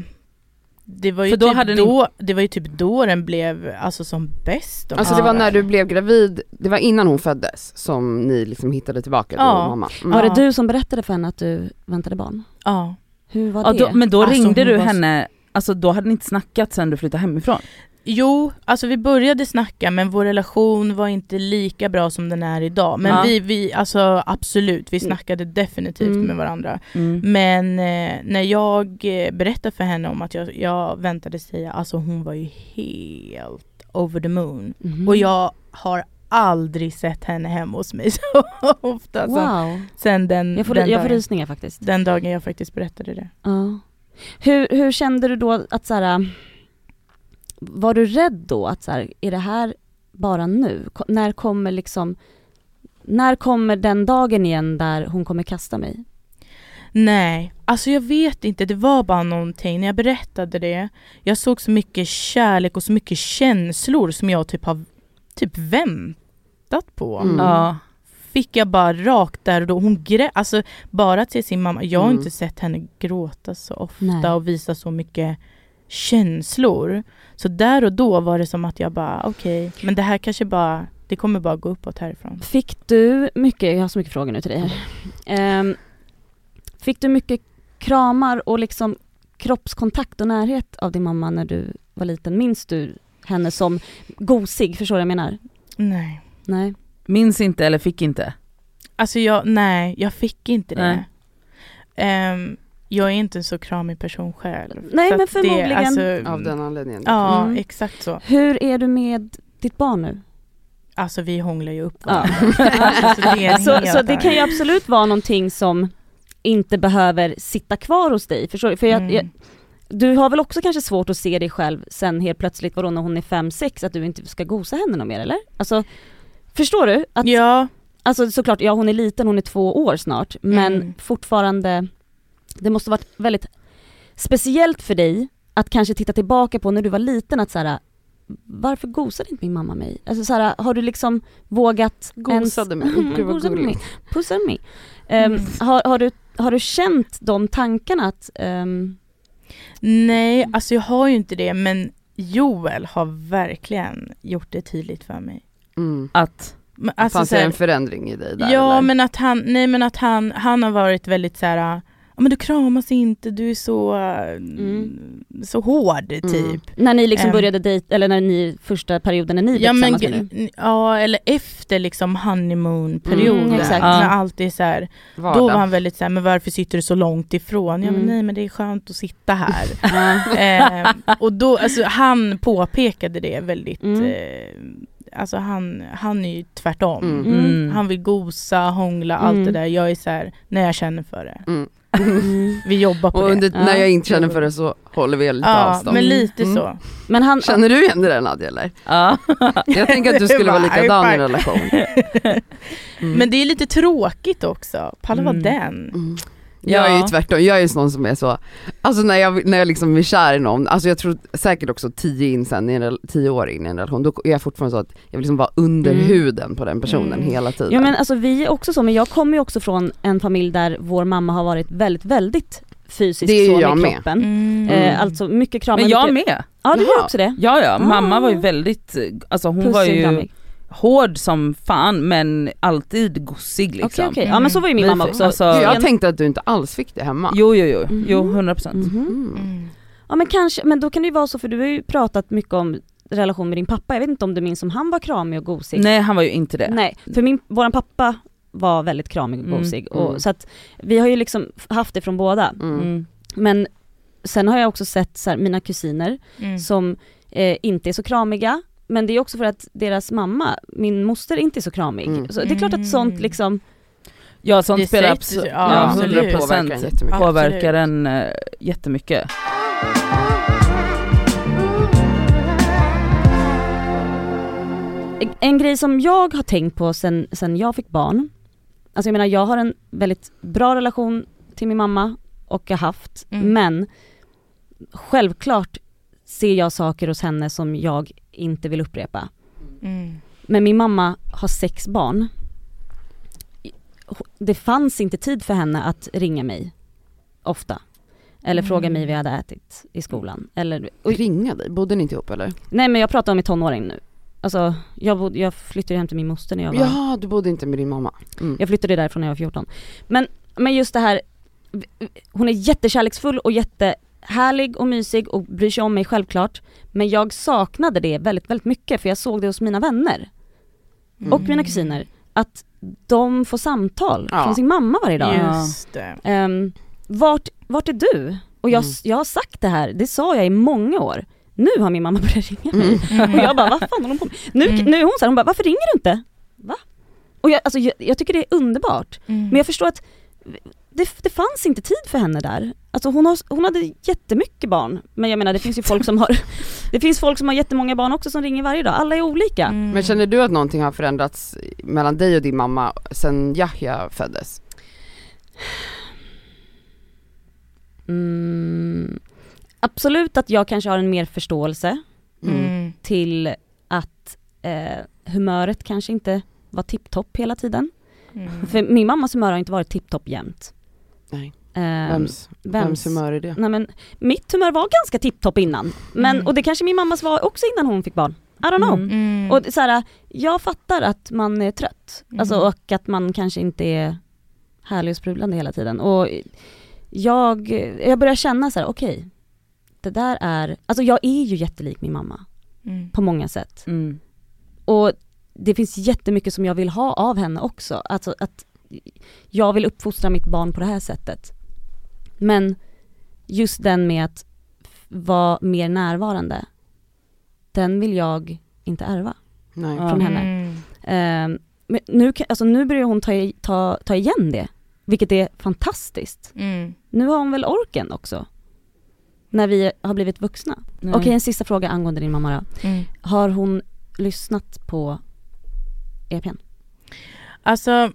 det var ju,
För då
typ
hade ni-
då, det var ju typ då den blev alltså som bäst. om
Alltså det var när du blev gravid, det var innan hon föddes som ni liksom hittade tillbaka till
Ja.
mamma. Mm.
Var
Ja.
det du som berättade för henne att du väntade barn?
Ja.
Hur var
Ja,
det?
då, men då
Alltså,
ringde du
var
henne alltså då hade ni inte snackat sen du flyttade hemifrån?
Jo, alltså vi började snacka men vår relation var inte lika bra som den är idag. Men
Ja.
vi, vi, alltså absolut, vi
Mm.
snackade definitivt
Mm.
med varandra.
Mm.
Men eh, när jag eh, berättade för henne om att jag, jag väntade säga, alltså hon var ju helt over the moon.
Mhm.
Och jag har aldrig sett henne hemma hos mig så ofta. Alltså,
Wow,
sen den,
jag får,
den,
jag får
dagen,
rysningar faktiskt.
den dagen jag faktiskt berättade det.
Ja. Hur, hur kände du då att så här, var du rädd då att så här, är det här bara nu? Ko- När kommer liksom, när kommer den dagen igen där hon kommer kasta mig?
Nej, alltså jag vet inte, det var bara någonting. När jag berättade det, jag såg så mycket kärlek och så mycket känslor som jag typ har typ väntat på.
Mm.
Ja.
Fick jag bara rakt där och då. Hon grä, alltså bara se sin mamma, jag har
Mm.
inte sett henne gråta så ofta
Nej.
och visa så mycket känslor. Så där och då var det som att jag bara, okej, men det här kanske bara, det kommer bara gå uppåt härifrån.
Fick du mycket, jag har så mycket frågor nu till dig här. Ehm, fick du mycket kramar och liksom kroppskontakt och närhet av din mamma när du var liten? Minns du henne som gosig, förstår du vad jag menar?
Nej.
Nej.
Minns inte eller fick inte?
Alltså jag, nej, jag fick inte det.
Nej.
Jag är inte en så kramig person själv.
Nej,
Så
men förmodligen.
Det, alltså,
Av den anledningen.
Ja,
Mm.
exakt så.
Hur är du med ditt barn nu?
Alltså vi hånglar ju upp
Ja.
alltså, det
Så, så det kan ju absolut vara någonting som inte behöver sitta kvar hos dig, förstår du? För jag,
Mm.
jag, du har väl också kanske svårt att se dig själv sen helt plötsligt, vadå när hon är 5-6, att du inte ska gosa henne något mer eller? Alltså, förstår du? Att,
Ja,
Alltså såklart, ja hon är liten, hon är två år snart, men
Mm.
fortfarande, det måste varit väldigt speciellt för dig att kanske titta tillbaka på när du var liten att så här. varför gosade inte min mamma mig? Alltså så här, har du liksom vågat
Gosade mig.
Mm,
Gud vad
gosade
gulligt.
mig. Pussade mig.
Mm.
har, har, du, har du känt de tankarna att, ehm,
nej, alltså jag har ju inte det men Joel har verkligen gjort det tydligt för mig.
Mm.
Att,
Alltså,
Fanns det en förändring i dig där
ja
eller?
men att han, nej men att han, han har varit väldigt så här. Ja men du kramas inte, du är så,
Mm.
så hård typ.
Mm.
när ni liksom började dejta, eller när ni, första perioden när ni blev
Ja, men,
nu?
ja eller efter liksom honeymoon-perioden.
Mm, exakt.
när allt är så här,
Vardag.
då var han väldigt så här, men varför sitter du så långt ifrån? Ja men
Mm.
nej men det är skönt att sitta här. Ehm, och då, alltså han påpekade det väldigt,
Mm.
eh, alltså han, han är ju tvärtom.
Mm.
Mm.
mm.
Han vill gosa, hångla, allt
Mm.
det där. Jag är så här, när jag känner för det.
Mm.
Mm.
Vi jobbar på
Och
det.
under,
Ja.
när jag inte känner för det så håller vi lite
Ja,
avstånd.
men lite
Mm.
så.
Men han,
Känner du igen det där Nadia eller?
ja.
Jag tänker att du skulle vara
Det var
likadan i relation. Mm.
Men det är lite tråkigt också. Palla vara
Mm.
den.
Jag är ju tvärtom, jag är ju sån som är så, alltså när jag, när jag liksom är kär i någon, alltså jag tror säkert också tio, in sen, i en, rel- tio år in i en relation, då är jag fortfarande så att jag vill liksom vara under
Mm.
huden på den personen
Mm.
hela tiden.
Ja men alltså vi är också så, men jag kommer ju också från en familj där vår mamma har varit väldigt, väldigt fysisk
Det är
så
jag
med
med.
kroppen.
Mm.
Eh, alltså mycket kramar.
Men jag
mycket...
med.
Ja du gör också det.
Ja ja, mamma
Ah.
var ju väldigt, alltså hon var
Pussig,
ju
kramig.
Hård som fan men alltid gossig
Okej
liksom.
okej, ja men så var ju min
Vi
mamma också.
alltså-
jag tänkte att du inte alls fick det hemma.
Jo jo jo,
Mhm.
jo 100%.
Mhm.
Mm.
Mm.
Ja men kanske, men då kan det ju vara så för du har ju pratat mycket om relation med din pappa, jag vet inte om du minns om han var kramig och gosig?
Nej han var ju inte det.
Nej, för min, våran pappa var väldigt kramig och
Mm,
gosig och,
mm.
så att vi har ju liksom haft det från båda.
Mm.
Mm.
Men sen har jag också sett så här, mina kusiner
Mm.
som eh, inte är så kramiga, men det är också för att deras mamma, min moster, inte är så kramig.
Mm.
Så det är klart att sånt
Mm.
liksom,
Ja sånt
Det
spelar absolut, ja,
ja,
100%
absolut.
Påverkar
påverkar en eh, jättemycket.
en grej som jag har tänkt på sen, sen jag fick barn, alltså jag menar jag har en väldigt bra relation till min mamma och har haft,
Mm.
men självklart ser jag saker hos henne som jag inte vill upprepa.
Mm.
Men min mamma har sex barn. Det fanns inte tid för henne att ringa mig ofta. Eller
Mm.
fråga mig vad jag hade ätit i skolan. Eller, och,
Ringa dig, bodde ni inte ihop eller?
nej men jag pratar om i tonåring nu. Alltså jag, bod, jag flyttade hem till min moster när jag var,
Ja, du bodde inte med din mamma. Mm.
jag flyttade därifrån när jag var 14. Men, men just det här, hon är jättekärleksfull och jätte härlig och mysig och bryr sig om mig självklart. Men jag saknade det väldigt, väldigt mycket för jag såg det hos mina vänner och
Mm.
mina kusiner. Att de får samtal
Ja.
från sin mamma varje dag.
Just det.
Um, vart, vart är du? Och jag,
Mm.
jag har sagt det här, det sa jag i många år. Nu har min mamma börjat ringa mig.
Mm.
Och jag bara, vad fan håller hon på med? Nu,
Mm.
nu är hon så här, hon bara, varför ringer du inte? Va? Och jag, alltså, jag, jag tycker det är underbart.
Mm.
Men jag förstår att det, det fanns inte tid för henne där. Alltså hon, har, hon hade jättemycket barn. Men jag menar det finns ju folk som har, det finns folk som har jättemånga barn också som ringer varje dag. Alla är olika.
Mm.
Men känner du att någonting har förändrats mellan dig och din mamma sen Yahya föddes?
Mm, absolut att jag kanske har en mer förståelse
Mm.
till att eh, humöret kanske inte var tipptopp hela tiden.
Mm.
För min mammas humör har inte varit tipptopp jämt.
Nej.
Ehm,
Vems, vems humör är det?
Nej men mitt humör var ganska tipptopp innan. Men,
Mm.
och det kanske min mammas var också innan hon fick barn. I don't know.
Mm.
Mm.
Och så här, jag fattar att man är trött.
Mm.
Alltså, och att man kanske inte är härlig och sprudlande hela tiden. Och jag, jag börjar känna så här: okej, det där är, alltså jag är ju jättelik min mamma
Mm.
på många sätt.
Mm.
Och det finns jättemycket som jag vill ha av henne också. Alltså att jag vill uppfostra mitt barn på det här sättet. Men just den med att vara mer närvarande, den vill jag inte ärva
Nej.
Från henne.
Mm.
Ehm, men nu, alltså nu börjar hon ta, ta, ta igen det, vilket är fantastiskt.
Mm.
Nu har hon väl orken också, när vi har blivit vuxna.
Nej.
Okej, en sista fråga angående din mamma då.
Mm.
Har hon lyssnat på EPn?
Alltså,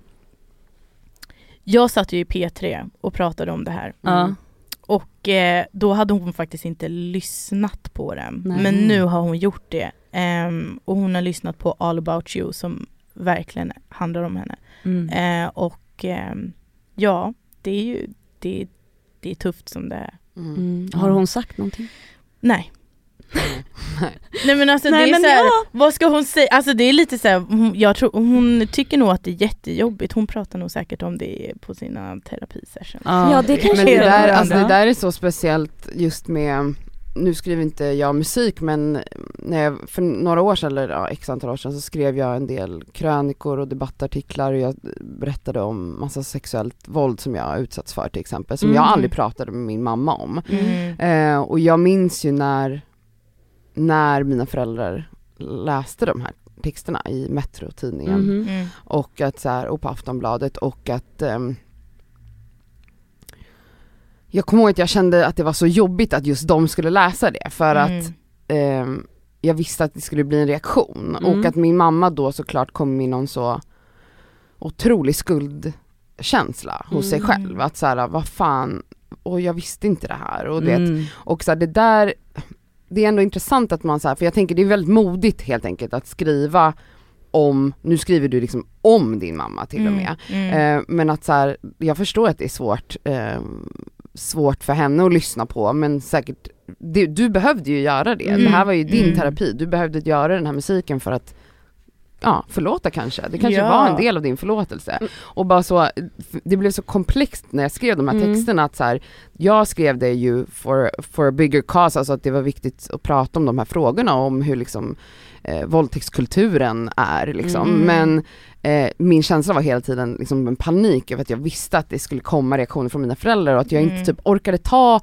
jag satt ju i P3 och pratade om det här.
Ja.
Och eh, då hade hon faktiskt inte lyssnat på den.
Nej.
Men nu har hon gjort det. Ehm, och hon har lyssnat på All about you som verkligen handlar om henne.
Mm.
Eh, och ehm, ja, det är ju det, det är tufft som det är.
Mm.
Har
Ja.
hon sagt någonting?
Nej.
Nej.
Nej men alltså
Nej,
det är
men
så här,
ja.
vad ska hon säga? Alltså det är lite så här, hon, jag tror, hon tycker nog att det är jättejobbigt. Hon pratar nog säkert om det på sina terapisessions.
Ja.
Ja, det kanske
Men det
är
där,
det.
alltså det där är så speciellt just med, nu skriver inte jag musik men när jag, för några år sedan, eller ja, x antal år sedan så skrev jag en del krönikor och debattartiklar och jag berättade om massa sexuellt våld som jag har utsatts för till exempel, som jag
Mm.
aldrig pratade med min mamma om.
Mm.
Eh, och jag minns ju när, när mina föräldrar läste de här texterna i Metro-tidningen
Mhm.
Mm.
och att så här, och på Aftonbladet och att ehm, jag kommer ihåg att jag kände att det var så jobbigt att just de skulle läsa det för att
Mm.
ehm, jag visste att det skulle bli en reaktion
Mm.
och att min mamma då såklart kom med någon så otrolig skuldkänsla hos sig
Mm.
själv att så här, vad fan, och jag visste inte det här och du vet,
Mm.
och så här, det där, det är ändå intressant att man så här, för jag tänker det är väldigt modigt helt enkelt att skriva om, nu skriver du liksom om din mamma till och med,
Mm.
eh, men att så här, jag förstår att det är svårt, eh, svårt för henne att lyssna på men säkert, du, du behövde ju göra det, det här var ju din
Mm.
terapi, du behövde göra den här musiken för att Ja, förlåta kanske. Det kanske
Ja.
var en del av din förlåtelse.
Mm.
Och bara så, det blev så komplext när jag skrev de här
Mm.
texterna att så här, jag skrev det ju for, for a bigger cause, alltså att det var viktigt att prata om de här frågorna, om hur liksom eh, våldtäktskulturen är liksom.
Mm.
Men eh, min känsla var hela tiden liksom en panik över att jag visste att det skulle komma reaktioner från mina föräldrar och att jag
Mm.
inte typ orkade ta,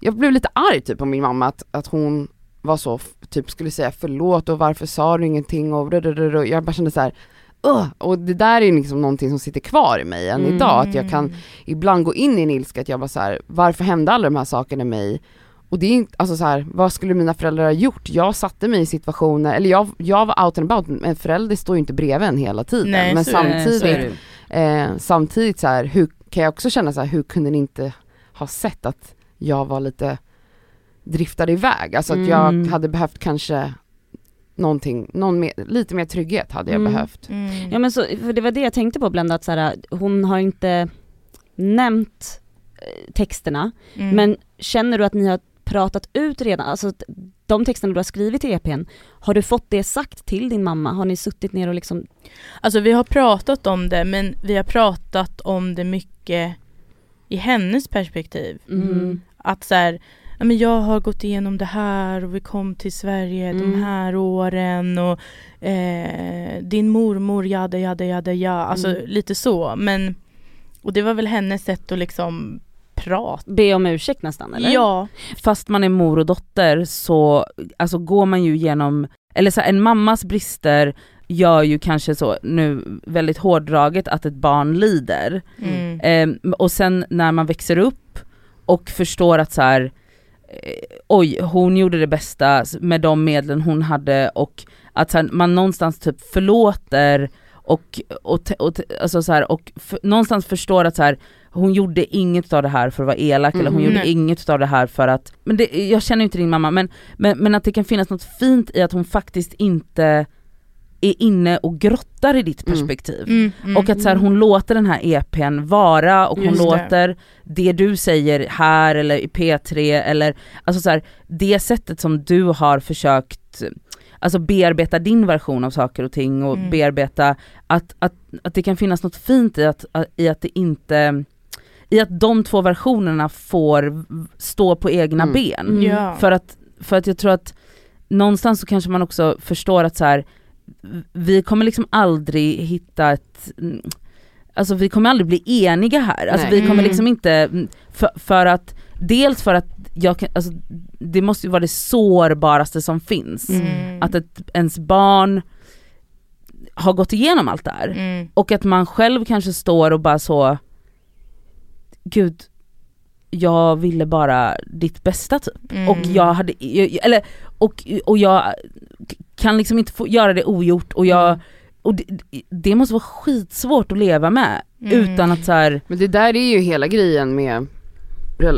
jag blev lite arg typ på min mamma att, att hon var så, typ skulle säga förlåt och varför sa du ingenting och rrrr. jag bara kände så här. "Ugh." och det där är liksom någonting som sitter kvar i mig än
Mm.
idag, att jag kan ibland gå in i en ilska att jag bara så här, varför hände alla de här sakerna mig? Och det är inte, alltså så här, vad skulle mina föräldrar ha gjort? Jag satte mig i situationer, eller jag, jag var out and about, men en förälder står ju inte bredvid en hela tiden.
Nej,
men samtidigt, eh, samtidigt så här, hur kan jag också känna så här, hur kunde ni inte ha sett att jag var lite driftade iväg? Alltså att jag
Mm.
hade behövt kanske någonting, någon mer, lite mer trygghet hade jag
Mm.
behövt.
Mm.
Ja men så, för det var det jag tänkte på Blenda, att så här, hon har inte nämnt eh, texterna,
Mm.
men känner du att ni har pratat ut redan, alltså att de texterna du har skrivit i EPn, har du fått det sagt till din mamma? Har ni suttit ner och liksom,
Alltså vi har pratat om det men vi har pratat om det mycket i hennes perspektiv.
mm,
Att så här, ja, men jag har gått igenom det här och vi kom till Sverige de
Mm.
här åren och eh, din mormor jada jada jada ja, alltså
Mm.
lite så men och det var väl hennes sätt att liksom prata.
Be om ursäkt nästan eller?
Ja,
Fast man är mor och dotter så alltså går man ju genom, eller så här, en mammas brister gör ju kanske så, nu väldigt hårdraget, att ett barn lider.
mm.
Ehm, och sen när man växer upp och förstår att så här, eh, oj hon gjorde det bästa med de medlen hon hade och att man någonstans typ förlåter och, och, och, alltså så här, och f- någonstans förstår att så här, hon gjorde inget av det här för att vara elak eller hon gjorde
Nej.
inget av det här för att, men det, jag känner inte din mamma men, men, men att det kan finnas något fint i att hon faktiskt inte är inne och grottar i ditt
Mm.
perspektiv.
Mm, mm.
Och att så här, hon låter den här EPn vara och hon
Just det.
låter det du säger här eller i P3 eller alltså så här, det sättet som du har försökt alltså bearbeta din version av saker och ting och
Mm.
bearbeta att, att, att det kan finnas något fint i att, i att det inte i att de två versionerna får stå på egna
Mm.
ben.
Mm.
För att, för att jag tror att någonstans så kanske man också förstår att så här, vi kommer liksom aldrig hitta ett Alltså vi kommer aldrig bli eniga här, alltså
Nej.
vi kommer
Mm.
liksom inte, för, för att dels för att jag kan, alltså det måste ju vara det sårbaraste som finns.
Mm.
Att ett, ens barn har gått igenom allt det här.
Mm.
Och att man själv kanske står och bara så Gud, jag ville bara ditt bästa typ.
Mm.
Och jag hade, eller, och, och jag kan liksom inte få göra det ogjort och jag, och det, det måste vara skitsvårt att leva med
Mm.
utan att så här,
Men det där är ju hela grejen med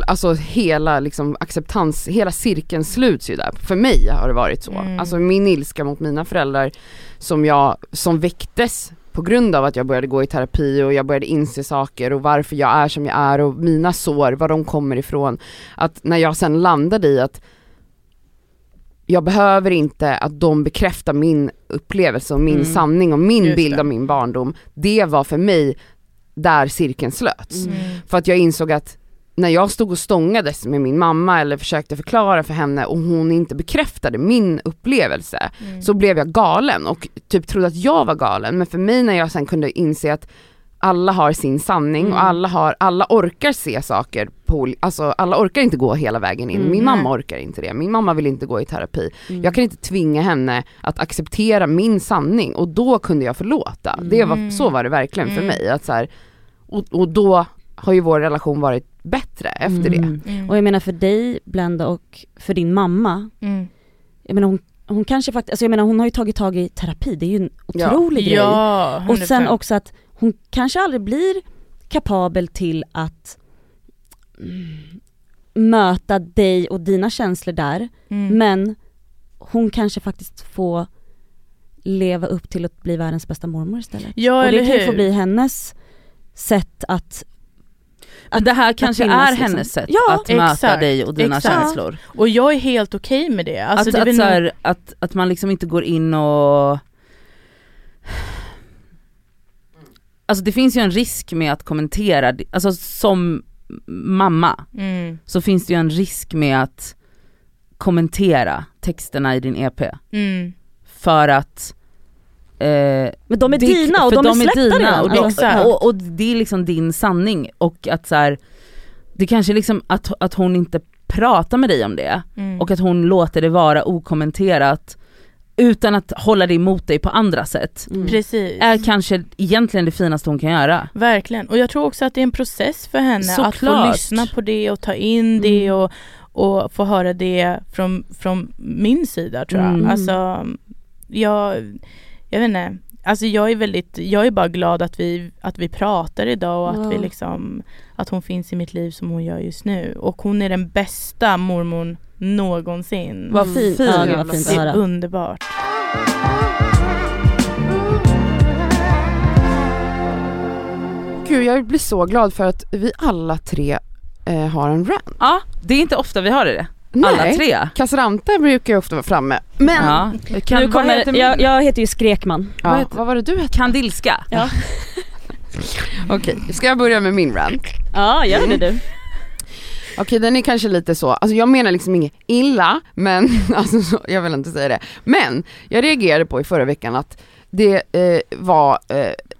Alltså hela liksom acceptans, hela cirkeln sluts ju där. För mig har det varit så.
Mm.
Alltså min ilska mot mina föräldrar som jag, som väcktes på grund av att jag började gå i terapi och jag började inse saker och varför jag är som jag är och mina sår, var de kommer ifrån. Att när jag sen landade i att jag behöver inte att de bekräftar min upplevelse och min
Mm.
sanning och min
Just
bild
det.
av min barndom. Det var för mig där cirkeln slöts.
Mm.
För att jag insåg att när jag stod och stångades med min mamma eller försökte förklara för henne och hon inte bekräftade min upplevelse
Mm.
så blev jag galen och typ trodde att jag var galen. Men för mig när jag sen kunde inse att alla har sin sanning
Mm.
och alla, har, alla orkar se saker på, alltså alla orkar inte gå hela vägen in.
Mm.
Min mamma orkar inte det, min mamma vill inte gå i terapi.
Mm.
Jag kan inte tvinga henne att acceptera min sanning och då kunde jag förlåta. Det var,
Mm.
så var det verkligen för
Mm.
mig. Att så här, och, och då har ju vår relation varit bättre efter det.
Mm.
Mm.
Och jag menar för dig Blenda och för din mamma,
Mm.
jag menar hon, hon kanske faktiskt, alltså jag menar hon har ju tagit tag i terapi, det är ju en
Ja.
otrolig grej.
Ja,
Och sen
100%.
också att hon kanske aldrig blir kapabel till att mm, möta dig och dina känslor där,
Mm.
men hon kanske faktiskt får leva upp till att bli världens bästa mormor istället.
Ja
och det
eller
kan ju
hur.
få bli hennes sätt att
Men det här kanske är
liksom.
hennes sätt
Ja,
att möta
exakt,
dig och dina
exakt.
känslor.
Och jag är helt okej med det. Alltså,
att,
det
att,
nog-
här, att, att man liksom inte går in och Alltså det finns ju en risk med att kommentera, alltså som mamma
mm.
så finns det ju en risk med att kommentera texterna i din EP
Mm.
för att eh,
Men de är
det-
dina och
för
de, är redan.
och, de,
Alltså,
Exakt.
och, och det är liksom din sanning och att så här, det kanske liksom att, att hon inte pratar med dig om det
Mm.
och att hon låter det vara okommenterat utan att hålla det emot dig på andra sätt
Mm.
Precis.
är kanske egentligen det finaste hon kan göra.
Verkligen. Och jag tror också att det är en process för henne att få
Såklart.
lyssna på det och ta in det
Mm.
och, och få höra det från, från min sida tror jag.
Mm.
Alltså, jag, jag vet inte. Alltså jag är väldigt, jag är bara glad att vi, att vi pratar idag och att
Ja.
vi liksom, att hon finns i mitt liv som hon gör just nu. Och hon är den bästa mormon någonsin.
Vad
Mm. fint.
fin.
Ja, det var fint att
Det är
höra.
underbart.
Gud jag blir så glad för att vi alla tre eh, har en rant.
Ja, det är inte ofta vi har det.
Nej.
Alla tre.
Kasserante brukar ju ofta vara framme. Men, ja.
Ja. Kan,
nu kommer,
heter
jag, jag heter ju Skrekman.
vad heter-
vad var det du hette?
Kandilska.
Ja,
Okej, ska jag börja med min rant?
ja gör det du.
Okej den är kanske lite så, alltså jag menar liksom inget illa, men alltså, så, jag vill inte säga det. Men jag reagerade på i förra veckan att det eh, var eh,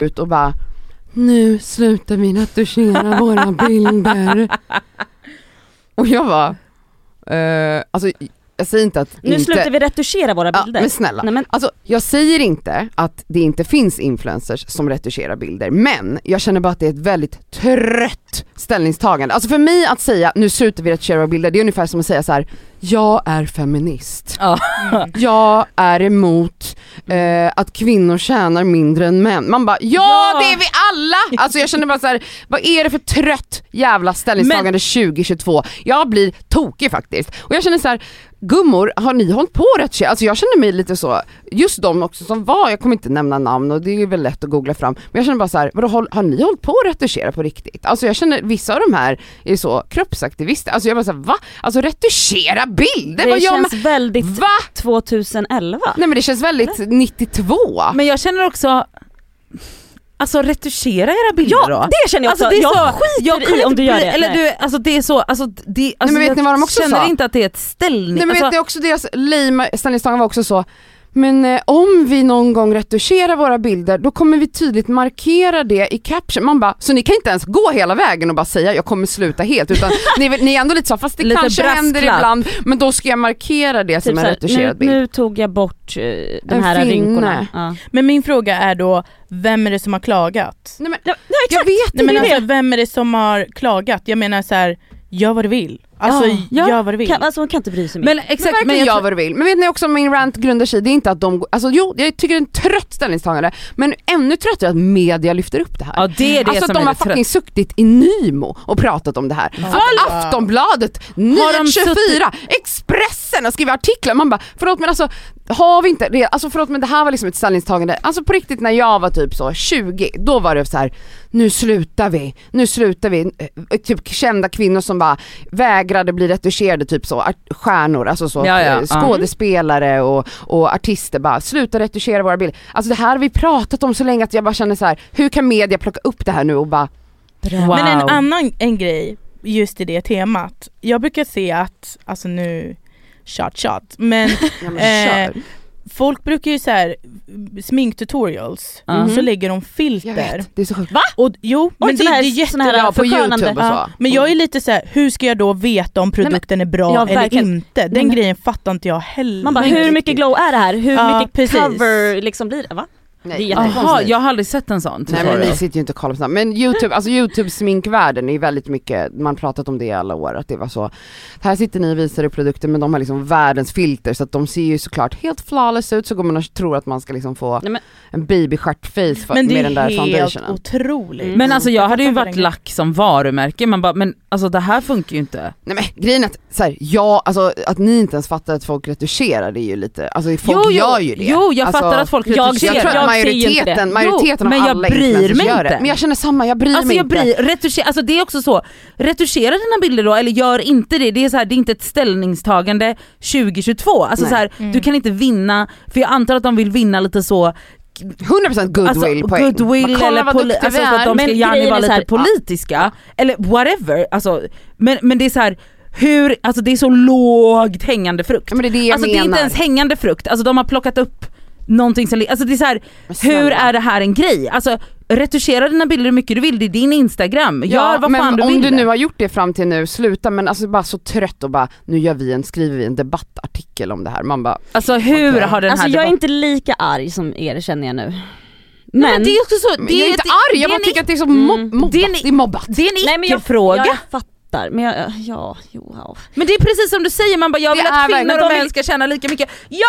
Ut och bara, nu slutar vi retuschera våra bilder. Och jag var, eh, alltså jag säger inte att
Nu
inte...
slutar vi retuschera våra
Ja,
bilder.
men snälla.
Nej, men,
Alltså jag säger inte att det inte finns influencers som retuscherar bilder, men jag känner bara att det är ett väldigt trött ställningstagande. Alltså för mig att säga nu slutar vi retuschera våra bilder, det är ungefär som att säga så här: jag är feminist.
Ja.
Jag är emot eh, att kvinnor tjänar mindre än män. Man bara, ja,
Ja.
det är vi alla! Alltså jag känner bara så här, vad är det för trött jävla ställningstagande 2022? Jag blir tokig faktiskt. Och jag känner så här, gummor, har ni hållit på rätt tjej? Alltså jag känner mig lite så, just de också som var, jag kommer inte nämna namn och det är väl lätt att googla fram, men jag känner bara så här, vadå, håll- har ni hållit på att retuschera på riktigt? Alltså jag känner, vissa av de här är så kroppsaktivister, alltså jag bara såhär, va? Alltså retuschera bilder?
det känns väldigt
Va?
2011.
Nej men det känns väldigt 92.
Men jag känner också, alltså retuschera era bilder
Ja,
då.
det känner jag också.
Alltså, det är
jag
så,
skiter
jag
i om du gör det.
Eller
Nej.
du, alltså det är så, alltså det, alltså
men vet
jag
ni vad de också
känner
sa?
inte att det är ett ställning.
Nej men
alltså,
vet ni också deras lame ställningstagande var också så men eh, om vi någon gång retuscherar våra bilder då kommer vi tydligt markera det i caption. Man bara, så ni kan inte ens gå hela vägen och bara säga jag kommer sluta helt utan ni, ni är ändå lite så, fast det
Lite
kanske händer
brasklapp.
ibland men då ska jag markera det
Typ
som en retuscherad
nu,
bild.
nu tog jag bort eh, de
En
här
finne.
rynkorna. Ja.
Men min fråga är då, vem är det som har klagat?
Nej, men,
Ja,
jag vet
Nej, men
inte.
alltså, vem är det som har klagat? Jag menar så här, gör vad du vill. Alltså
Ja.
gör vad du vill.
Kan, alltså hon kan inte bry sig mer.
men
Men
exakt,
verkligen
men jag,
gör vad du vill. Men vet ni också min rant grundar sig, det är inte att de, alltså jo jag tycker det är en trött ställningstagande men ännu tröttare att media lyfter upp det här.
ja det är det
alltså att
som
de
är
har
trött.
fucking suttit i Nymo och pratat om det här. Att Aftonbladet,
Har de
Nyhet24, Expressen har skrivit artiklar. Man bara, förlåt men alltså har vi inte det, alltså förlåt men det här var liksom ett ställningstagande, alltså på riktigt när jag var typ så 20, då var det så här: nu slutar vi, nu slutar vi. Eh, Typ kända kvinnor som bara vägrade bli retuscherade, typ så, stjärnor, alltså så,
Ja, ja,
eh, skådespelare och, och artister bara, sluta retuschera våra bilder. Alltså det här har vi pratat om så länge att jag bara känner så här: hur kan media plocka upp det här nu och bara
Wow.
Men en annan en grej just i det temat, jag brukar se att, alltså nu, shot shot, men
ja, men
Eh, folk brukar ju så här sminktutorials,
Mhm.
så lägger de
Jag
filter.
vet, det är så sjukt.
Och, jo,
Oj,
men det,
här-
det är jättebra.
Ja, på youtube och så.
Men jag är lite så här, hur ska jag då veta om produkten är bra
ja,
eller
verkligen.
inte? Den
men-
grejen fattar inte jag heller.
Man bara, hur mycket glow är det här? Hur
Ja,
mycket
precis.
cover liksom blir det? Va? Det är
Nej.
Jaha, jag har aldrig sett en sån.
Nej men ni sitter ju inte och kollar på sånt. Men youtube, alltså youtube sminkvärlden är väldigt mycket, man har pratat om det i alla år att det var så. Här sitter ni och visar er produkter men de har liksom världens filter så att de ser ju såklart helt flawless ut så går man och tror att man ska liksom få
Nej, men-
en babystjärtface
Men det
med den där
är helt
foundationen.
otroligt.
Mm.
Men alltså jag hade ju varit lack som varumärke, man bara men alltså det här funkar ju inte.
Nej men grejen är att, så här, ja, alltså att ni inte ens fattar att folk retuscherar det är ju lite, alltså folk
jo, jo,
gör ju det.
Jo jag
alltså,
fattar att folk retuscherar.
Jag tror
Jag inte
majoriteten, majoriteten
Jo, men
av
jag
alla
bryr mig
gör
inte.
det. Men jag känner samma, jag bryr
Alltså
mig
jag
inte.
bryr, retuscher, alltså det är också så, retuschera dina bilder då eller gör inte det, det är, så här, det är inte ett ställningstagande 2022. Alltså
Nej.
så här,
Mm.
du kan inte vinna, för jag antar att de vill vinna lite så
100% goodwill
alltså,
poäng.
goodwill eller poli- alltså för att de ska gärna vara
så
lite
här,
politiska, eller whatever. Alltså, men, men det är så här, hur, alltså det är så lågt hängande frukt.
Ja, det är det
Alltså det är
menar.
inte ens hängande frukt, alltså de har plockat upp någonting som, alltså det är så här, hur är det här en grej? Alltså retuschera dina bilder hur mycket du vill, det är din instagram, gör vad
men
fan du
om
vill.
du nu har gjort det fram till nu, sluta men alltså bara så trött och bara nu gör vi en, skriver vi en debattartikel om det här. Man bara,
Alltså hur
Okej.
har den
Alltså
här
jag är inte lika arg som er känner jag nu.
Nej,
Men,
men det är också så, det
jag är inte arg, jag bara tycker att det är så
Mm.
mob- mobbat,
Det är en-
mobbat.
det är icke-fråga.
Fattar, men jag, ja, jo, ja.
Men det är precis som du säger, man bara jag vill att kvinnor och män
vill-
ska tjäna lika mycket. Ja!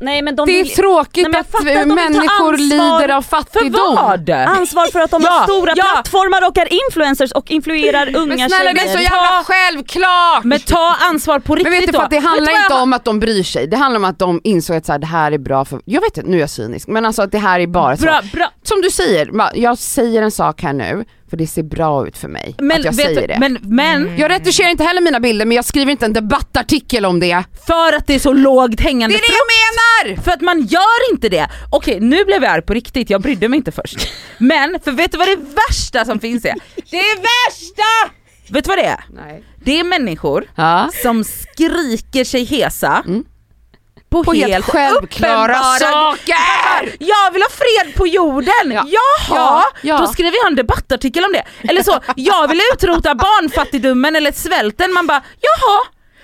Nej men de
Det är
vill
tråkigt
Nej,
att människor lider av
För
fattigdom.
vad?
ansvar för att de
Ja,
har stora
ja.
plattformar och är influencers och influerar unga
Men snälla det är så
tjejer.
jävla självklart!
Men ta ansvar på riktigt
Men vet du för det handlar inte
jag-
om att de bryr sig, det handlar om att de insåg att så här, det här är bra för, jag vet inte, nu är jag cynisk, men alltså att det här är bara så.
Bra, bra.
Som du säger, jag säger en sak här nu, för det ser bra ut för mig
Men,
att jag
vet
säger
du,
det.
men, men
Mm.
Jag retuscherar inte heller mina bilder men jag skriver inte en debattartikel om det.
för att det är så lågt
Det
hängande
är det jag menar!
För att man gör inte det. Okej nu blev jag arg på riktigt, jag brydde mig inte först. Men, för vet du vad det värsta som finns är? Det är värsta! Vet du vad det är?
Nej.
Det är människor
Ja.
som skriker sig hesa
Mm.
På,
På helt självklara
uppenbara-
saker!
Jag vill ha fred på jorden!
Ja.
Jaha,
Ja,
då skriver jag en debattartikel om det. Eller så, jag vill utrota barnfattigdomen eller svälten, man bara jaha,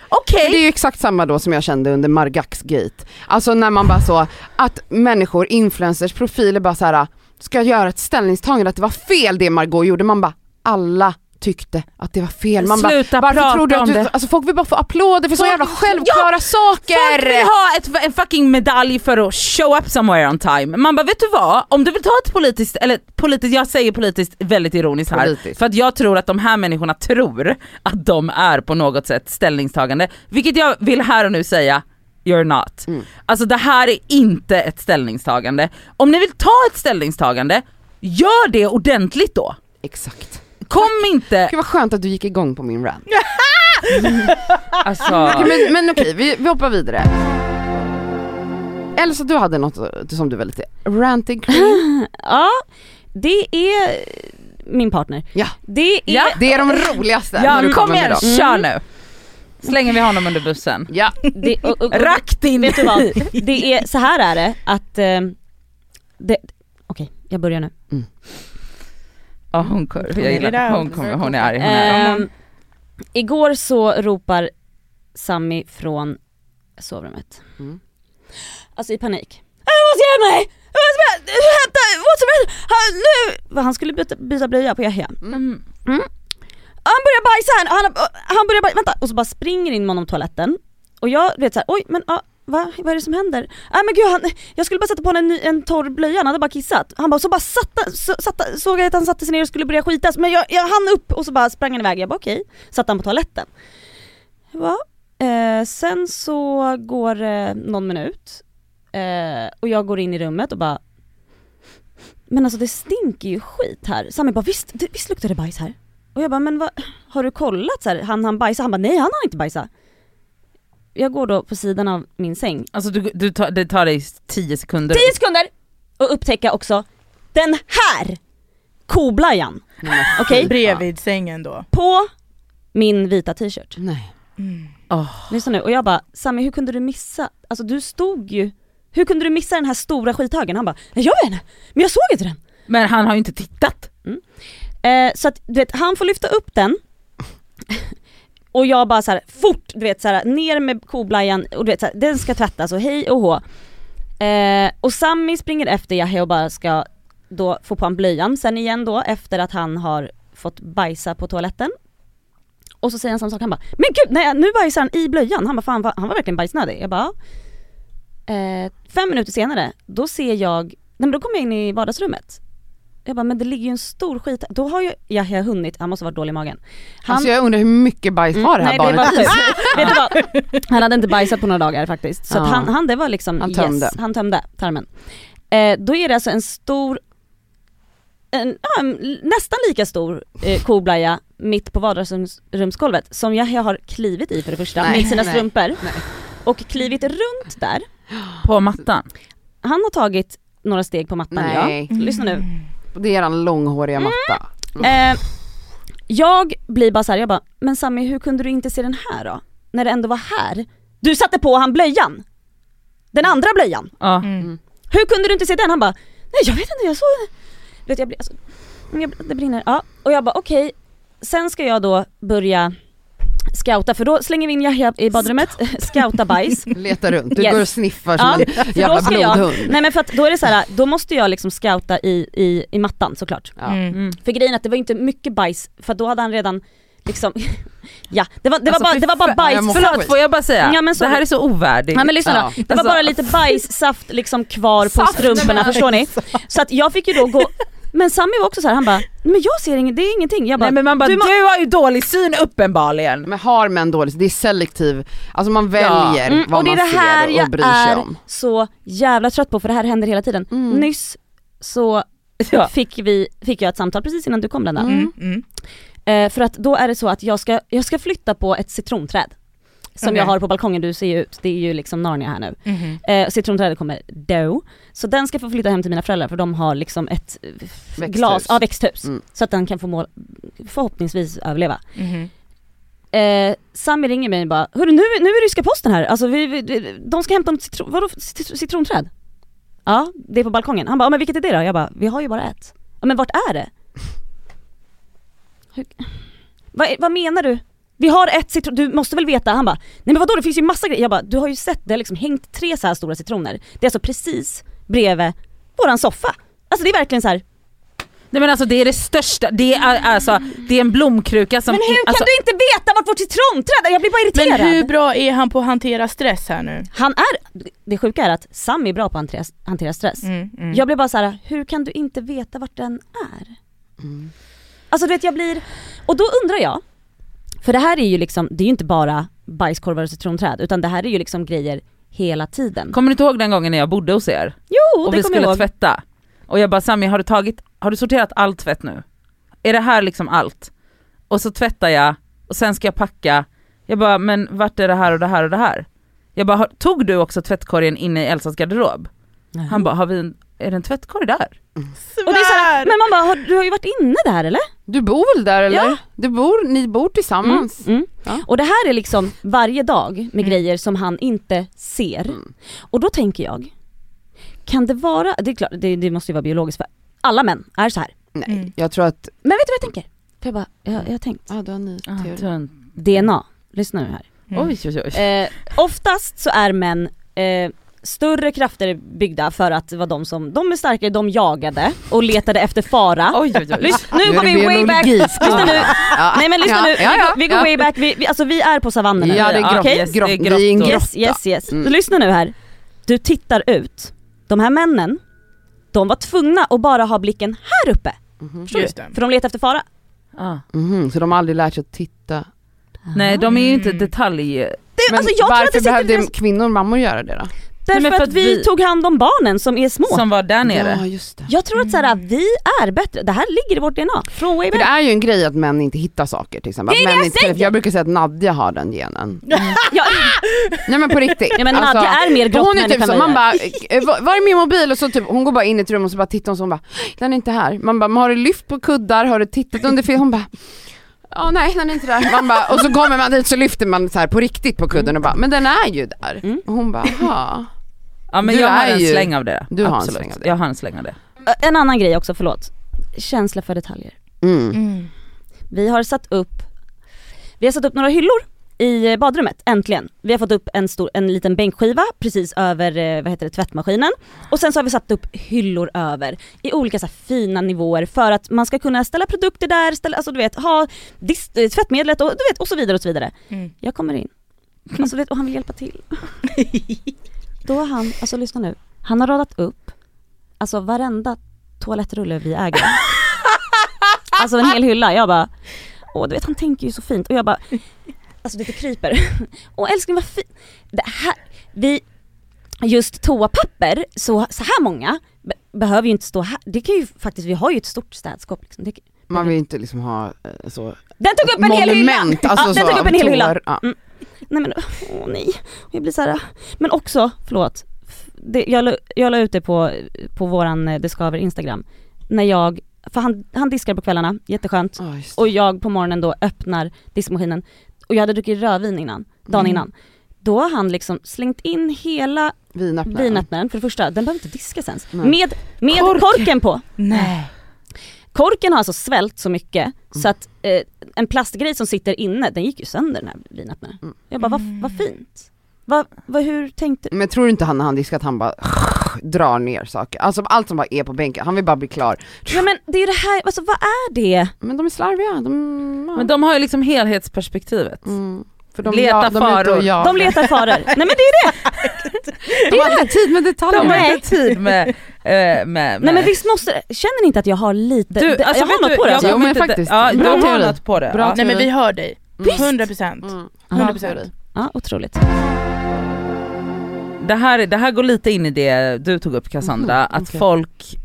okej.
Det är ju exakt samma då som jag kände under Margax gate. Alltså när man bara så, att människor, influencers, profiler bara så här ska göra ett ställningstagande att det var fel det Margot gjorde, man bara alla tyckte att det var fel. Man
Sluta
bara,
prata
tror du
om
du,
det.
alltså folk vill bara få applåder för så
Folk-
jävla självklara saker!
Folk vill ha ett, en fucking medalj för att show up somewhere on time. Man bara vet du vad, om du vill ta ett politiskt, eller politiskt, jag säger politiskt väldigt ironiskt här,
Politiskt.
för att jag tror att de här människorna tror att de är på något sätt ställningstagande, vilket jag vill här och nu säga You're not.
Mm.
Alltså det här är inte ett ställningstagande. Om ni vill ta ett ställningstagande, gör det ordentligt då.
Exakt.
Kom inte...
Gud vad skönt att du gick igång på min rant.
Alltså,
Okej, men, men okej, vi, vi hoppar vidare. Elsa du hade något som du var lite ranting kring?
Ja, det är min partner.
Ja.
Det är,
Ja.
Det är de roligaste
ja,
när du
kom igen,
dem.
kör nu. Slänger vi honom under bussen.
Ja.
det, och, och,
din...
vet du vad? Det är, så här är det att, eh, det, okej jag börjar nu.
Ja hon, jag gillar, hon, kommer, hon är arg. Hon är arg.
Ehm, igår så ropar Sammy från sovrummet.
Mm.
Alltså i panik. Jag måste ge mig! Hämta, vad som helst! Han, nu! Han skulle byta, byta blöja på Yahya.
Mm.
Han börjar bajsa här, han, han börjar bajsa, vänta! Och så bara springer in med honom på toaletten. Och jag vet såhär, oj men ja, va? vad är det som händer? Nej men gud, han, jag skulle bara sätta på honom en, ny- en torr blöja, han hade bara kissat. Han bara, så bara satte, så, satte, såg jag att han satte sig ner och skulle börja skitas, men jag, jag hann upp och så bara sprang han iväg. Jag bara okej, satte han på toaletten. Va? Eh, sen så går det någon minut eh, och jag går in i rummet och bara Men alltså det stinker ju skit här. Sami bara visst, det, visst luktar det bajs här? Och jag bara men vad, har du kollat så här, han han bajsa? Han bara nej han har inte bajsa. Jag går då på sidan av min säng,
Alltså du, du tar, det tar dig 10 sekunder.
10 sekunder! Och upptäcka också den här koblajan, okej?
Bredvid sängen då.
På min vita t-shirt.
Nej.
Mm.
Åh.
Lyssna nu, och jag bara Sami hur kunde du missa, alltså du stod ju, hur kunde du missa den här stora skithögen? Han bara, jag vet inte, men jag såg inte den.
Men han har ju inte tittat.
Eh, så att du vet, han får lyfta upp den och jag bara så här fort, du vet så här, ner med koblajan och du vet så här, den ska tvättas och hej och hå. Eh, och Sammy springer efter Yahya och bara ska då få på en blöjan sen igen då efter att han har fått bajsa på toaletten. Och så säger han samma sak, han bara Men gud, nej, nu bajsar han i blöjan. Han bara fan han var verkligen bajsnödig. Jag bara "Ja." eh, Fem minuter senare, då ser jag, nej men då kommer jag in i vardagsrummet. Jag bara men det ligger ju en stor skit. Då har ju Yahya hunnit, han måste varit dålig i magen. Han,
Alltså jag undrar hur mycket bajs har det här
Mm, nej,
barnet
det var. Vet du vad? Han hade inte bajsat på några dagar faktiskt. Så att
Ja.
han, han, det var liksom
Han tömde.
yes, han tömde tarmen. Eh, då är det alltså en stor, en, ja, en nästan lika stor eh, koblaja mitt på vardagsrumsgolvet som jag, jag har klivit i för det första
Nej,
med sina
nej,
strumpor.
nej.
Och klivit runt där.
På mattan.
Han har tagit några steg på mattan
Nej.
ja. Lyssna nu.
Det är eran långhåriga
Mm.
matta.
Eh, jag blir bara så här, jag bara, men Sammy hur kunde du inte se den här då? När det ändå var här. Du satte på han blöjan! Den andra blöjan!
Ja.
Mm.
Hur kunde du inte se den? Han bara, nej jag vet inte, jag såg vet jag, blir- alltså, jag, det brinner. Ja, och jag bara okej, sen ska jag då börja scouta för då slänger vi in Yahya i badrummet, scouta bajs.
Leta runt, du
Yes.
går och sniffar som
Ja,
en jävla
då ska jag,
blodhund.
nej men för att då är det så här, då måste jag liksom scouta i, i, i mattan såklart.
Ja.
Mm.
Mm.
För grejen är att det var inte mycket bajs, för då hade han redan liksom, ja det var, det var
Alltså,
bara, det var bara bajs.
Förlåt får jag bara säga,
Ja, men så-
det här är så ovärdigt.
Nej men lyssna
Ja.
då, det var
Alltså-
bara lite bajssaft liksom kvar på
Saft,
strumporna,
nej, men-
förstår ni? Så att jag fick ju då gå, men Sammy var också så här, han bara, men jag ser inget, det är ingenting. Jag bara,
Nej men man bara,
du
du, har ju dålig syn uppenbarligen.
Men har män dåligt, det är selektiv, alltså man väljer
Mm,
vad
och det är
man
det här
ser och
jag
bryr sig
är
om.
så jävla trött på för det här händer hela tiden.
Mm.
Nyss så
Ja.
fick, vi, fick jag ett samtal precis innan du kom Blenda.
Mm. Mm.
Eh, för att då är det så att jag ska, jag ska flytta på ett citronträd. Som
Okej.
jag har på balkongen, du ser ju ut, det är ju liksom Narnia här nu.
Mhm.
Eh, citronträdet kommer då, så den ska få flytta hem till mina föräldrar för de har liksom ett
Växthus.
glas, ja växthus.
Mm.
Så att den kan få mål, förhoppningsvis överleva.
Mhm.
Eh, Sami ringer mig och bara, hörru nu, nu är ryska posten här, alltså vi, vi, de ska hämta ett citron, vadå cit- citronträd? Ja, det är på balkongen. Han bara, men vilket är det då? Jag bara, vi har ju bara ett. Ja men vart är det? Hur, vad, vad menar du? Vi har ett citron, du måste väl veta? Han bara, nej men vadå det finns ju massa grejer. Jag bara, du har ju sett, det har liksom hängt tre så här stora citroner. Det är alltså precis bredvid våran soffa. Alltså det är verkligen så här.
Nej men alltså det är det största, det är alltså, det är en blomkruka som...
men hur kan
alltså,
du inte veta vart vårt citronträd är? Jag blir bara irriterad.
Men hur bra är han på att hantera stress här nu?
Han är, det sjuka är att Sam är bra på att hantera, stress.
Mm, mm.
Jag blir bara så här: hur kan du inte veta vart den är?
Mm.
Alltså du vet jag blir, och då undrar jag, för det här är ju liksom, det är ju inte bara bajskorvar och citronträd utan det här är ju liksom grejer hela tiden.
Kommer du inte ihåg den gången när jag bodde hos er?
Jo
och
det
vi
kommer jag
skulle
ihåg.
tvätta? Och jag bara Sami har du tagit, har du sorterat allt tvätt nu? Är det här liksom allt? Och så tvättar jag, och sen ska jag packa, jag bara men vart är det här och det här och det här? Jag bara, tog du också tvättkorgen inne i Elsas garderob? Han bara, har vi en, är det en tvättkorg där?
Och det är så här, men man bara, har, du har ju varit inne där eller?
Du bor väl där eller?
Ja.
Du bor, ni bor tillsammans.
Mm, mm.
Ja.
Och det här är liksom varje dag med
Mm.
grejer som han inte ser.
Mm.
Och då tänker jag, kan det vara, det är klart, det, det måste ju vara biologiskt för alla män är så här.
Nej,
Mm.
jag tror att,
Men vet du vad jag tänker? För jag bara, jag, jag har tänkt.
ja du har ny
Ah,
teori.
tunt.
DNA, lyssna nu här.
Mm.
Oj oj oj.
Eh, oftast så är män eh, större krafter byggda för att vara de som, de är starkare, de jagade och letade efter fara.
Oj oj oj.
Lys, nu,
Nu
går
är
vi way back, lyssna nu,
Ja.
nej men lyssna
ja,
nu,
ja, ja,
vi, går- vi way back, vi, vi, alltså vi är på savannen nu.
Ja det är grott,
Okej?
Yes,
grott,
det är
vi är i en grotta.
Yes yes yes.
Mm.
Så lyssna nu här. Du tittar ut. De här männen, de var tvungna att bara ha blicken här uppe. Du?
det.
För de letar efter fara.
Ah.
Mhm, så de har aldrig lärt sig att titta.
Nej de är ju inte
Mm.
detalj...
Det,
Men
alltså jag tror
varför behövde
deras,
kvinnor och mammor göra det då?
Därför
men för
att
att
vi,
vi-
tog hand om barnen som är små.
Som var där nere.
Ja just det.
Jag tror att så här, vi är bättre, det här ligger i vårt DNA. Från way
För det
back.
är ju en grej att män inte hittar saker till exempel.
Det är det jag
inte, jag brukar säga att Nadja har den genen.
Ja,
Nej men på riktigt.
ja men
Alltså,
Nadja är mer
hon är typ så, man bara, eh, var var är min mobil? Och så typ, hon går bara in i ett rum och så bara tittar hon så hon bara, den är inte här. Man bara, har du lyft på kuddar? Har du tittat under fel? Hon bara, ja nej den är inte där. Man bara, och så kommer man dit så lyfter man så här på riktigt på kudden och bara, men den är ju där.
Mm.
Och hon bara, jaha.
Ja men
Du
jag har
är
en
ju-
släng av det.
du har en
Absolut.
släng av det.
Jag har en släng av det.
En annan grej också, förlåt. Känsla för detaljer.
Mm.
Mm.
Vi har satt upp, vi har satt upp några hyllor i eh, badrummet, äntligen. Vi har fått upp en, stor, en liten bänkskiva precis över eh, vad heter det, tvättmaskinen. Och sen så har vi satt upp hyllor över i olika så fina nivåer för att man ska kunna ställa produkter där, ställa, alltså du vet, ha dis, eh, tvättmedlet och, du vet, och så vidare och så vidare.
Mm.
Jag kommer in, alltså, vet, och han vill hjälpa till. Då har han, alltså lyssna nu, han har radat upp alltså varenda toalettrulle vi äger. Alltså en hel hylla, jag bara, åh du vet han tänker ju så fint och jag bara, alltså det kryper. Åh älskling vad fint. Det här, vi, just toapapper, så, så här många be, behöver ju inte stå här. Det kan ju faktiskt, vi har ju ett stort städskåp liksom. Det,
Man vill inte liksom ha eh, så
den tog upp en hel hylla!
alltså
ja, den tog upp en hel hylla.
ja.
Mm. Nej men, åh nej. Jag blir så här. men också, förlåt. Det, jag, la, jag la ut det på, på våran eh, Det skaver Instagram. När jag, för han, han diskar på kvällarna, jätteskönt.
Det.
Och jag på morgonen då öppnar diskmaskinen och jag hade druckit rödvin innan, dagen
Mm.
innan. Då har han liksom slängt in hela
Vinöppnare.
vinöppnaren, för det första, den behöver inte diskas ens.
Nej.
Med, med
Kork.
korken på.
Nej.
Korken har alltså svällt så mycket
Mm.
så att eh, en plastgrej som sitter inne, den gick ju sönder den här vinöppnaren.
Mm.
Jag bara, vad, vad fint. Vad, vad, hur tänkte
Men tror du inte han när han diskar att han bara drar ner saker? Alltså allt som bara är på bänken, han vill bara bli klar.
Ja men det är det här, alltså vad är det?
Men de är slarviga, de... ja.
Men de har ju liksom helhetsperspektivet.
Mm. För de,
Leta
ja, de
faror.
De letar faror. Nej men det är det!
De har inte tid med detaljer.
De har inte tid med, eh, med, med.
Nej men visst måste, känner ni inte att jag har lite,
Du,
det-
alltså,
jag har något på
du,
det
jag
alltså.
Jo, men faktiskt.
Ja, du har något på det.
Bra
ja.
Nej men vi hör dig.
Visst.
100 procent.
Mm.
100 procent.
Ja, otroligt.
Det, här, det här går lite in i det du tog upp Cassandra,
Mhm,
att
okej.
folk,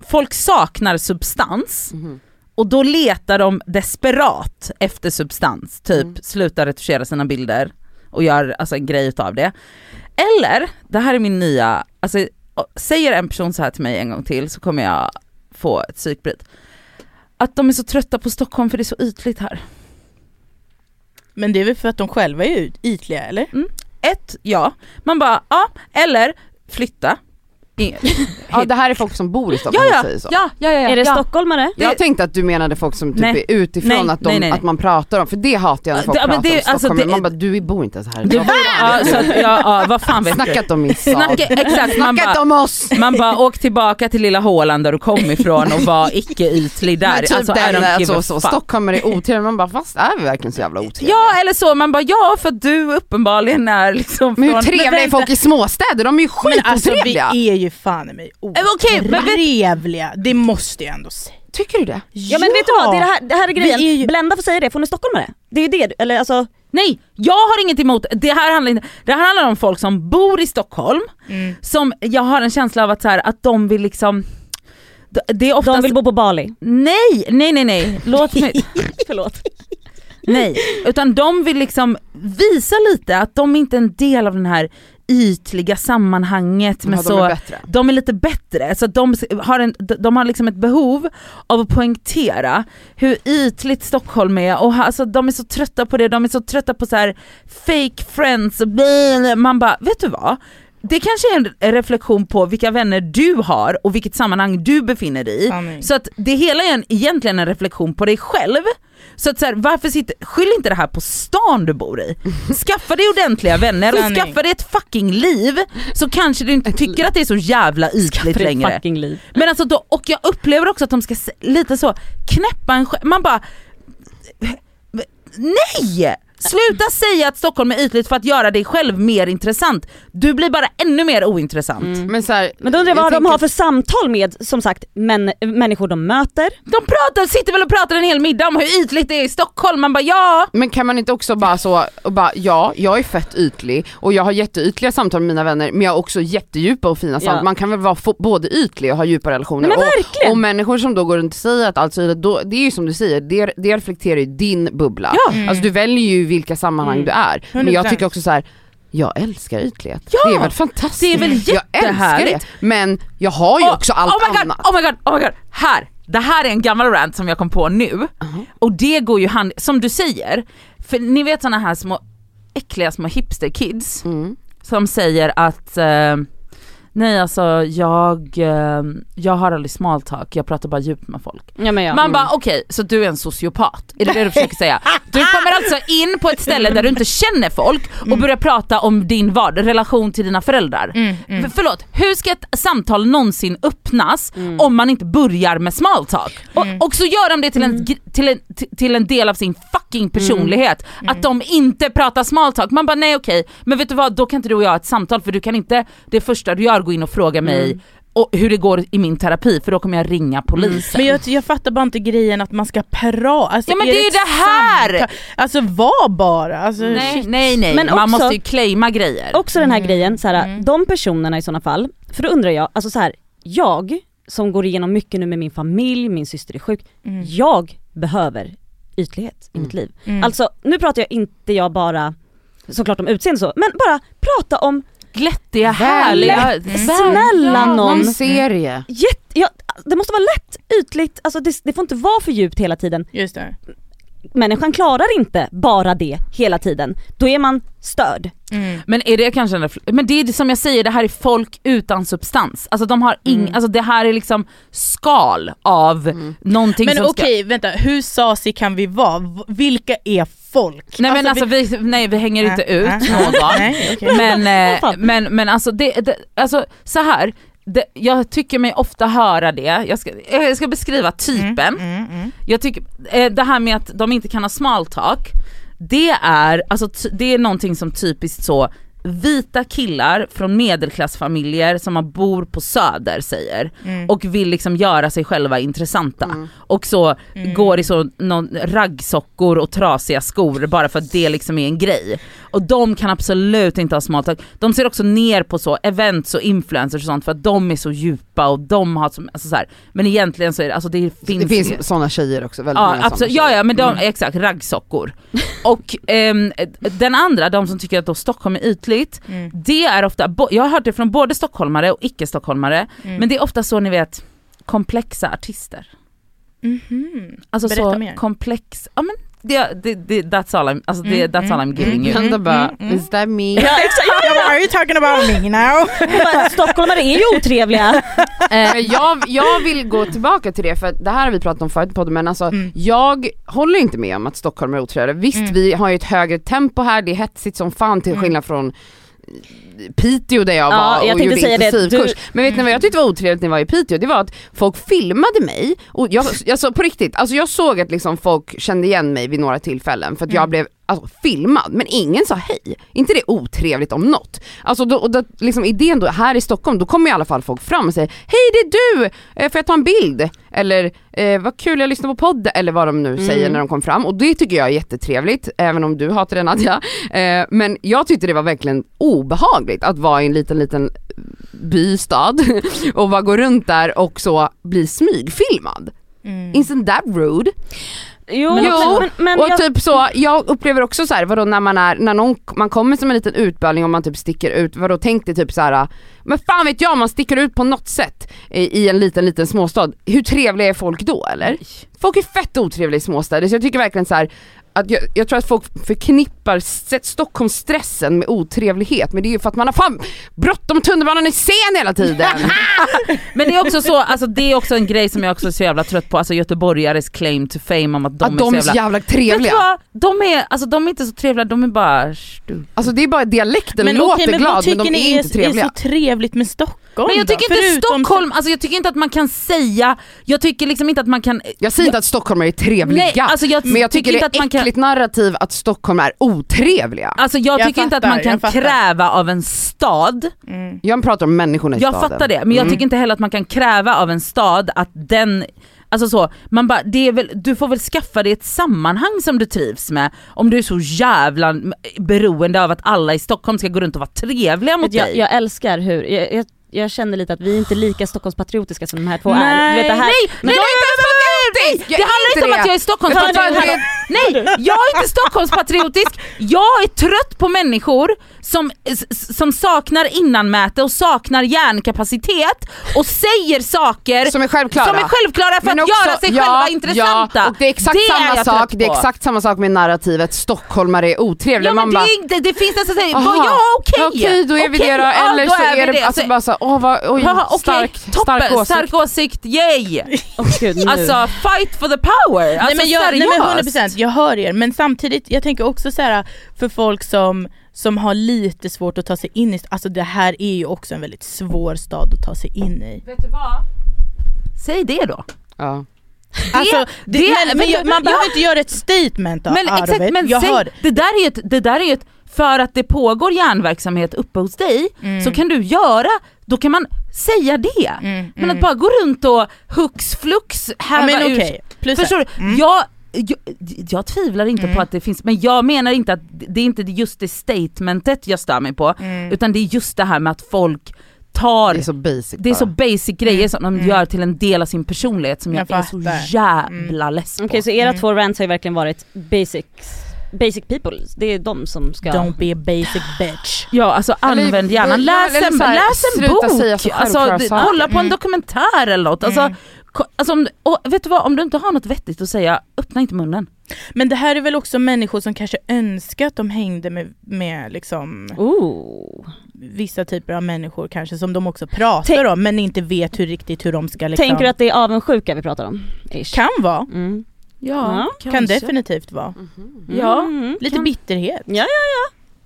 folk saknar substans
Mhm.
och då letar de desperat efter substans, typ
Mm.
sluta retuschera sina bilder och gör alltså, en grej utav det. Eller, det här är min nya, alltså säger en person så här till mig en gång till så kommer jag få ett psykbryt. Att de är så trötta på Stockholm för det är så ytligt här.
Men det är väl för att de själva är ytliga eller?
Ett, ja, man bara ja, eller flytta.
Ja det här är folk som bor i
Ja
Stockholm
ja,
och säger så.
ja, ja, ja,
Är det
ja.
stockholmare?
Jag tänkte att du menade folk som typ
Nej.
är utifrån,
Nej,
att, de,
nej, nej.
att man pratar om, för det hatar jag när
Ja,
folk
det- ja,
pratar
det-
om
alltså,
Stockholm,
det-
man bara du bor inte ens här.
Du, ja, så att, ja, ja, vad fan vet du?
Snackat om min stad.
Snacka, exakt, man
Snackat
bara,
om oss!
man bara åk tillbaka till lilla Håland där du kom ifrån och var icke ytlig där.
Men typ
alltså, I
den, alltså, så, stockholmare är otrevliga, man bara fast är vi verkligen så jävla otrevliga?
Ja eller så, man bara ja för att du uppenbarligen är liksom
Men hur trevliga är folk i småstäder? De är ju
Men alltså
skitotrevliga!
Är ju fan i mig
vet-
otrevliga, det måste jag ändå säga.
Tycker du det?
Ja men vet du vad, det, är det, här, det här är grejen.
Är ju-
Blenda får säga det, för hon är stockholmare. Det är ju det, eller alltså,
Nej, jag har inget emot, det här handlar, inte, det här handlar om folk som bor i Stockholm,
Mm.
som jag har en känsla av att, så här, att de vill liksom det är oftast,
de vill bo på Bali.
nej, nej nej nej, låt mig,
Förlåt.
Nej, utan de vill liksom visa lite att de inte är en del av den här ytliga sammanhanget med
Ja,
så,
de är bättre.
de är lite bättre, så de har, en, de har liksom ett behov av att poängtera hur ytligt Stockholm är och alltså, de är så trötta på det, de är så trötta på så här fake friends man bara, vet du vad? Det kanske är en reflektion på vilka vänner du har och vilket sammanhang du befinner dig i.
Sanning.
Så att det hela är en, egentligen en reflektion på dig själv. Så att så här, varför sitter, skyll inte det här på stan du bor i. Skaffa dig ordentliga vänner och skaffa dig ett fucking liv så kanske du inte tycker att det är så jävla ytligt längre. Men alltså då, och jag upplever också att de ska lite så knäppa en själv, man bara Nej! Sluta säga att Stockholm är ytligt för att göra dig själv mer intressant. Du blir bara ännu mer ointressant.
Mm.
Men, så här,
Men då undrar jag vad
jag
de
tänker-
har för samtal med, som sagt, män, människor de möter.
De pratar, sitter väl och pratar en hel middag om hur ytligt det är i Stockholm, man bara ja.
Men kan man inte också bara så, och bara ja, jag är fett ytlig och jag har jätteytliga samtal med mina vänner men jag har också jättedjupa och fina samtal.
Ja.
Man kan väl vara både ytlig och ha djupa relationer.
Nej, men
och,
verkligen.
och människor som då går runt och säger att allt är ytligt, då, det är ju som du säger, det, det reflekterar ju din bubbla.
Ja.
Mm.
Alltså du väljer ju vilka sammanhang
Mm.
du är. Men jag
100%.
tycker också så här. Jag älskar ytlighet.
Ja,
det är väl fantastiskt.
det är väl
Jag älskar
jättehärligt.
det. Men jag har ju
Oh,
också allt
oh my God,
annat.
Oh my god, oh my god, här! Det här är en gammal rant som jag kom på nu.
Uh-huh.
Och det går ju hand, som du säger, för ni vet såna här små äckliga små hipster kids
Mm.
som säger att eh, nej alltså jag, eh, jag har aldrig small talk, jag pratar bara djupt med folk.
Ja, men ja.
Man
Mm.
bara okej, så du är en sociopat? Är det det du försöker säga? Du kommer alltså in på ett ställe där du inte känner folk och börjar prata om din vad, relation till dina föräldrar.
Mm, mm.
För, förlåt, hur ska ett samtal någonsin öppnas
Mm.
om man inte börjar med small talk?
Mm.
Och, och så gör de det till en, gr- till, en, till- en del av sin fucking personlighet, att de inte pratar small talk. Man bara nej okej, men vet du vad, då kan inte du och jag ha ett samtal för du kan inte det första du gör gå in och fråga mig och hur det går i min terapi för då kommer jag ringa polisen.
Men jag, jag fattar bara inte grejen att man ska prata. Alltså,
Ja, men det är ju
ett
det här!
samtal? Alltså var bara. Alltså,
nej, nej nej,
Men
man
också-
måste ju claima grejer.
Också den här
Mm.
grejen, så här,
Mm.
de personerna i sådana fall, för då undrar jag, alltså så här, jag som går igenom mycket nu med min familj, min syster är sjuk,
Mm.
jag behöver ytlighet i mitt liv.
Mm.
Alltså nu pratar jag inte jag bara såklart om utseende så, men bara prata om
Glättiga,
Väl-
härliga,
Mm.
snälla någon,
Någon serie.
jätte, ja, det måste vara lätt, ytligt, alltså det, det får inte vara för djupt hela tiden.
Just det.
Människan klarar inte bara det hela tiden, då är man störd.
Mm.
Men är det kanske en men det är som jag säger, det här är folk utan substans. Alltså de har ing,
Mm.
alltså det här är liksom skal av
Mm.
någonting
Men
som
okej, vänta, hur sasig kan vi vara? Vilka är folk?
Nej men alltså vi, nej vi hänger inte
Äh,
ut
äh,
någon.
Nej, okej.
Men, eh, men, men alltså, det, det, alltså så här. Det, jag tycker mig ofta höra det, jag ska, jag ska beskriva typen.
Mm, mm, mm.
Jag tycker, eh, det här med att de inte kan ha small talk, det är, alltså, det är någonting som typiskt så vita killar från medelklassfamiljer som man bor på söder säger
Mm.
och vill liksom göra sig själva intressanta
Mm.
och så
Mm.
går i så någon raggsockor och trasiga skor bara för att det liksom är en grej. Och de kan absolut inte ha small talk. De ser också ner på så events och influencers och sånt för att de är så djupa och de har så, alltså så här. men egentligen så är det, alltså det finns,
Det finns sådana tjejer också, väldigt
Ja
många
absolut, ja ja men de,
Mm.
exakt, raggsockor. och ehm, den andra, de som tycker att då Stockholm är ytligt,
Mm.
det är ofta, jag har hört det från både stockholmare och icke-stockholmare,
Mm.
men det är ofta så ni vet, komplexa artister.
Mhm.
Alltså
Berätta
så
mer.
komplex, ja men det, det, det, that's all I'm, alltså det,
Mm,
that's all I'm
mm,
giving you.
Kan det bara,
Mm, mm.
is that me?
Ja exakt, jag bara, are you talking about me now?
Stockholmare är ju otrevliga.
Eh, jag, jag vill gå tillbaka till det för det här har vi pratat om förut på podden men alltså
Mm.
jag håller inte med om att Stockholm är otrevliga. Visst
Mm.
vi har ju ett högre tempo här, det är hetsigt som fan till
Mm.
skillnad från Piteå där jag
Ja,
var
jag
och gjorde intensivkurs.
Du-
Men vet ni vad jag tyckte var otrevligt när jag var i Piteå? Det var att folk filmade mig och jag, alltså på riktigt, alltså jag såg att liksom folk kände igen mig vid några tillfällen för att jag
Mm.
blev alltså, filmad men ingen sa hej. inte det otrevligt om något? Alltså då, och då, liksom idén då, här i Stockholm, då kommer i alla fall folk fram och säger Hej det är du! Eh, får jag ta en bild? Eller eh, vad kul jag lyssnar på podden, eller vad de nu
Mm.
säger när de kom fram och det tycker jag är jättetrevligt, även om du hatar det Nadja. Eh, men jag tyckte det var verkligen obehagligt att vara i en liten liten bystad och bara gå runt där och så bli smygfilmad.
Mm.
Isn't that rude?
Jo,
Men
men, men, men
och
jag,
typ så, jag upplever också så här, vadå när man är, när någon, man kommer som en liten utböling och man typ sticker ut, vadå tänk dig typ så här. men fan vet jag, man sticker ut på något sätt i, i en liten liten småstad, hur trevliga är folk då eller? Folk är fett otrevliga i småstäder så jag tycker verkligen så här. Att jag, jag tror att folk förknippar sett Stockholmsstressen med otrevlighet men det är ju för att man har fan bråttom, tunnelbanan är sen hela tiden.
Men det är också så, alltså det är också en grej som jag också är så jävla trött på, alltså göteborgares claim to fame om att de,
att de är så jävla
Vet du
trevliga.
vad? De är, alltså de är inte så trevliga, de är bara
Alltså det är bara dialekten
Men
låter
okej, men vad
glad men
tycker
de
ni
är inte trevliga.
är så trevligt med Stockholm
Men jag
då?
tycker inte
Förutom-
Stockholm, alltså jag tycker inte att man kan säga, jag tycker liksom inte att man kan
Jag säger inte att stockholmare är trevliga,
Nej, alltså jag
men jag tycker,
inte
det
att
är
man kan
äckligt narrativ att Stockholm är otrevliga.
Alltså jag,
Jag
tycker inte att
fattar,
man kan
jag fattar.
kräva av en stad,
Mm.
Jag pratar om människorna i
jag
staden.
fattar det, men jag
Mm.
tycker inte heller att man kan kräva av en stad att den Alltså så, man bara, det är väl, du får väl skaffa dig ett sammanhang som du trivs med om du är så jävla beroende av att alla i Stockholm ska gå runt och vara trevliga mot
jag,
dig.
jag älskar hur, jag, jag, jag känner lite att vi är inte lika Stockholmspatriotiska som de här två är.
Nej.
Du vet, det här,
Nej,
men
nej, nej, nej, nej, det handlar inte om att jag är Stockholmspatriotisk. Nej, jag är inte Stockholmspatriotisk. Jag är trött på människor som, som saknar innanmäte och saknar hjärnkapacitet och säger saker
Som är självklara.
som är självklara för
Men
att
också-
göra sig
ja,
själva intressanta.
Ja, och det är exakt
är
samma
jag
sak, det är exakt samma sak med narrativet stockholmare är otrevliga.
Ja, men
Man
det,
bara,
är inte, det finns nästan såhär,
Aha.
ja okej.
Okej då är vi det då,
ja,
eller
då
så
är
är,
vi
det
det.
alltså
Så-
bara så, åh vad, oj,
okej,
stark, stark åsikt.
stark åsikt, yay!
Åh gud.
Alltså fight for the power, alltså
nej, men jag, nej men
seriöst.
100% jag hör er men samtidigt, jag tänker också så här för folk som, som har lite svårt att ta sig in i, alltså det här är ju också en väldigt svår stad att ta sig in i.
Vet du vad? Säg det då.
Ja.
Alltså, det,
det-
men, men, man
ja.
behöver inte göra ett statement av,
Men
of
exakt, men
jag
säg,
hör det.
där är ju ett, det där är ju ett, för att det pågår hjärnverksamhet uppe hos dig,
Mm.
så kan du göra, då kan man säga det.
Mm,
Men
mm.
att bara gå runt och hux flux
ja,
häva
men
ur
okej, plus
Förstår du?
Mm.
Jag, jag, jag tvivlar inte
Mm.
på att det finns, men jag menar inte att det är inte just det statementet jag stör mig på,
Mm.
utan det är just det här med att folk tar
Det är så basic
det är så basic grejer som de
Mm.
gör till en del av sin personlighet som jag,
Jag
är så
fattar.
jävla less på.
Okej så era
Mm.
två rants har ju verkligen varit basics, basic people, det är de som ska...
Don't be a basic bitch.
Ja alltså
Eller-
använd hjärnan, läs
eller
en,
här,
läs en bok, alltså, d- kolla på en
Mm.
dokumentär eller något. Alltså,
Mm.
alltså, om, och vet du vad, om du inte har något vettigt att säga, öppna inte munnen.
Men det här är väl också människor som kanske önskar att de hängde med, med liksom
Ooh.
vissa typer av människor kanske som de också pratar
Tänk-
om men inte vet hur riktigt hur de ska liksom...
Tänker du att det är avundsjuka vi pratar om? Ish.
Kan vara,
Mm.
Ja,
kan definitivt vara.
Ja.
Mm.
Lite
Kan-
bitterhet.
Ja,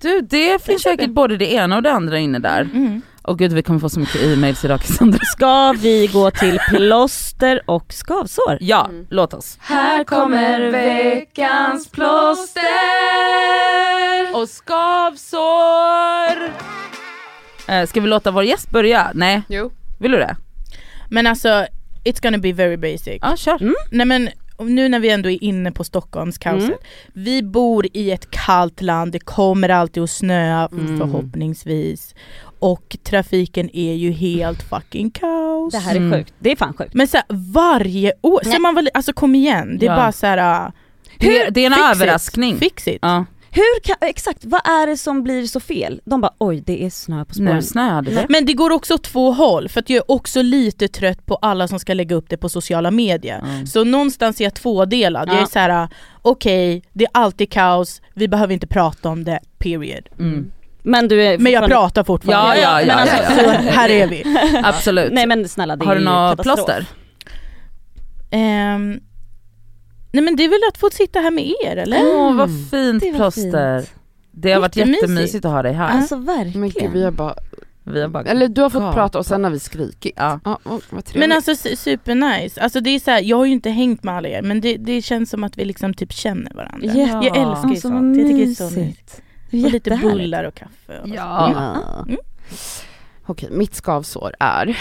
Du det finns säkert både det ena och det andra inne där.
Mm.
Och gud vi kommer få så mycket e-mails idag Cassandra.
Ska vi gå till plåster och skavsår?
Ja, låt oss.
Här kommer veckans plåster
Och skavsår! Eh, ska vi låta vår gäst börja? Nej,
Jo.
vill du det?
Men alltså, it's gonna be very basic.
Ja kör.
Nej men nu när vi ändå är inne på Stockholmskaoset.
Mm.
Vi bor i ett kallt land, det kommer alltid att snöa
Mm.
förhoppningsvis. Och trafiken är ju helt fucking kaos.
Det här är
Mm.
sjukt, det är fan sjukt.
Men så här, varje år, så man väl, alltså kom igen, det är
Ja.
bara så här. uh,
Det, det är en
fix it.
överraskning.
Fix it.
Ja,
Hur kan, exakt, vad är det som blir så fel? De bara oj det är snö på spåren.
nu snöade det.
Men det går också åt två håll, för att jag är också lite trött på alla som ska lägga upp det på sociala medier.
Mm.
Så någonstans är jag tvådelad, jag
Ja.
är så här: okej, det är alltid kaos, vi behöver inte prata om det, period.
Mm.
Men du är
Men jag pratar fortfarande.
Ja, ja, ja,
men alltså,
ja,
Så här är vi.
Absolut.
Nej men snälla det
Har du
katastrof.
plåster?
Ehm, nej men det är väl att få sitta här med er eller?
Åh vad
Mm.
fint
Det
plåster.
fint.
Det har varit
Jättemysigt.
att ha dig här.
Alltså verkligen.
Men gud vi har bara,
Vi har bara
eller du har fått
gapat.
prata och sen har vi skrikit.
Ja.
Ja, oh, vad.
Men alltså su- supernice, alltså det är så här, jag har ju inte hängt med alla er men det, det känns som att vi liksom typ känner varandra.
Ja.
Jag älskar ju
Alltså,
sånt, jag tycker det är så
mysigt.
Och lite bullar och kaffe. Och
Ja.
Ja.
Okej, mitt skavsår är,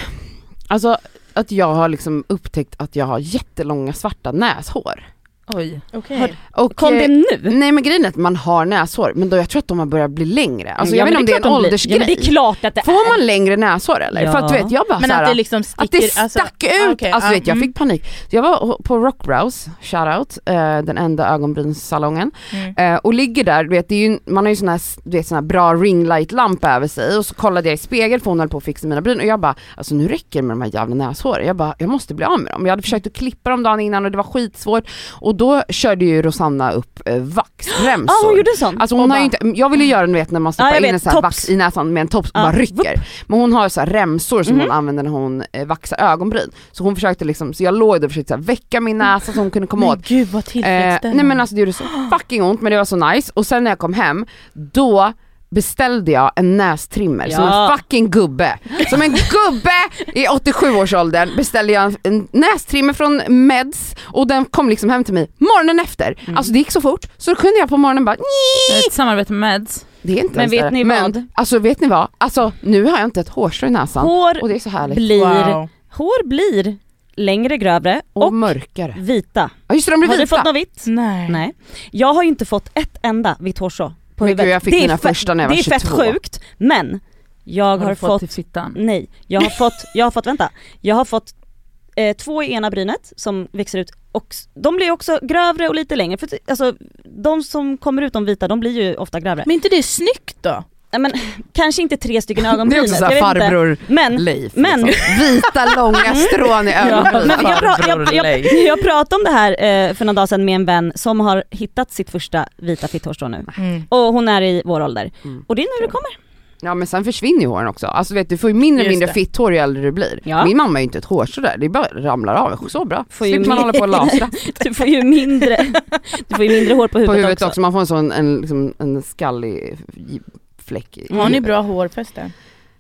alltså att jag har liksom upptäckt att jag har jättelånga svarta näshår.
Oj.
Okej.
Och,
Kom det nu?
Nej men grejen är att man har näshår, men då jag tror att de har börjat bli längre. Alltså
Ja,
jag vet inte om det är en
de
åldersgrej.
Ja, men det är klart att det är.
Får man längre näshår eller?
Ja.
För att du vet jag bara
Men
såhär,
att det liksom sticker,
att det
alltså-
stack ut!
ah, okej,
alltså
ah,
vet jag
mm.
fick panik. Jag var på Rockbrows, shoutout, eh, den enda ögonbrynssalongen.
Mm.
Eh, och ligger där, du vet, det är ju, man har ju sån här, du vet, sån här bra ringlight-lampa över sig och så kollade jag i spegel för hon höll på att fixa mina bryn och jag bara, alltså nu räcker det med de här jävla näshåren. Jag bara, jag måste bli av med dem. Jag hade försökt att klippa dem dagen innan och det var skitsvårt och då körde ju Rosanna upp eh, vaxremsor.
Ja hon gjorde sånt.
Alltså hon
Och
har
bara-
inte, jag vill ju göra den vet när man stoppar
jag
in
vet,
en sån här vax i näsan med en tops och
Ja,
bara rycker. Men hon har så remsor som
Mhm.
hon använder när hon eh, vaxar ögonbryn. Så hon försökte liksom, så jag låg där och försökte så väcka min näsa så hon kunde komma
Men
åt.
gud vad
Eh, nej men alltså det gjorde så fucking ont men det var så nice och sen när jag kom hem, då beställde jag en nästrimmer som
Ja.
en fucking gubbe. Som en gubbe i 87-årsåldern beställde jag en, nästrimmer från Meds och den kom liksom hem till mig morgonen efter.
Mm.
Alltså det gick så fort så då kunde jag på morgonen bara
Ett samarbete med Meds.
det är inte
Men vet
det.
ni
men,
vad?
Alltså vet ni vad? Alltså nu har jag inte ett hårstrå i näsan
Hår
och det är så härligt.
blir,
Wow.
hår blir längre, grövre
Och,
och
mörkare.
vita.
Ja just det, de blir
Har du
vita.
fått något vitt?
Nej.
Nej. Jag har ju inte fått ett enda vitt hårstrå på huvudet.
gud, jag fick
det är
mina första när jag var
Det är fett
22.
sjukt, men jag har,
Har
fått,
fått
nej, jag har fått, jag har fått, vänta, jag har fått eh, två i ena brynet som växer ut och de blir också grövre och lite längre. För, alltså, de som kommer ut de vita, de blir ju ofta grövre.
Men inte det är snyggt då?
Nej, men kanske inte tre stycken
Det är
ögonbryn.
också såhär farbror
Men,
Leif.
men-
Liksom. Vita långa strån i ögonbrynen.
men jag, jag, jag, jag pratade om det här eh, för några dagar sedan med en vän som har hittat sitt första vita fitthårstrå nu.
Mm.
Och hon är i vår ålder.
Mm.
Och det är nu det kommer.
Ja men sen försvinner ju håren också. Alltså vet du, får ju mindre och mindre
det.
fitthår ju äldre du blir.
Ja.
Min mamma är ju inte ett hårstrå där, det bara ramlar av. Så bra.
Får ju
Slipper man hålla på och lasra
Du får ju mindre, du får ju mindre hår på huvudet,
på huvudet också.
också.
Man får en sån en, liksom, en skallig fläck i
Har ni bra hårfäste?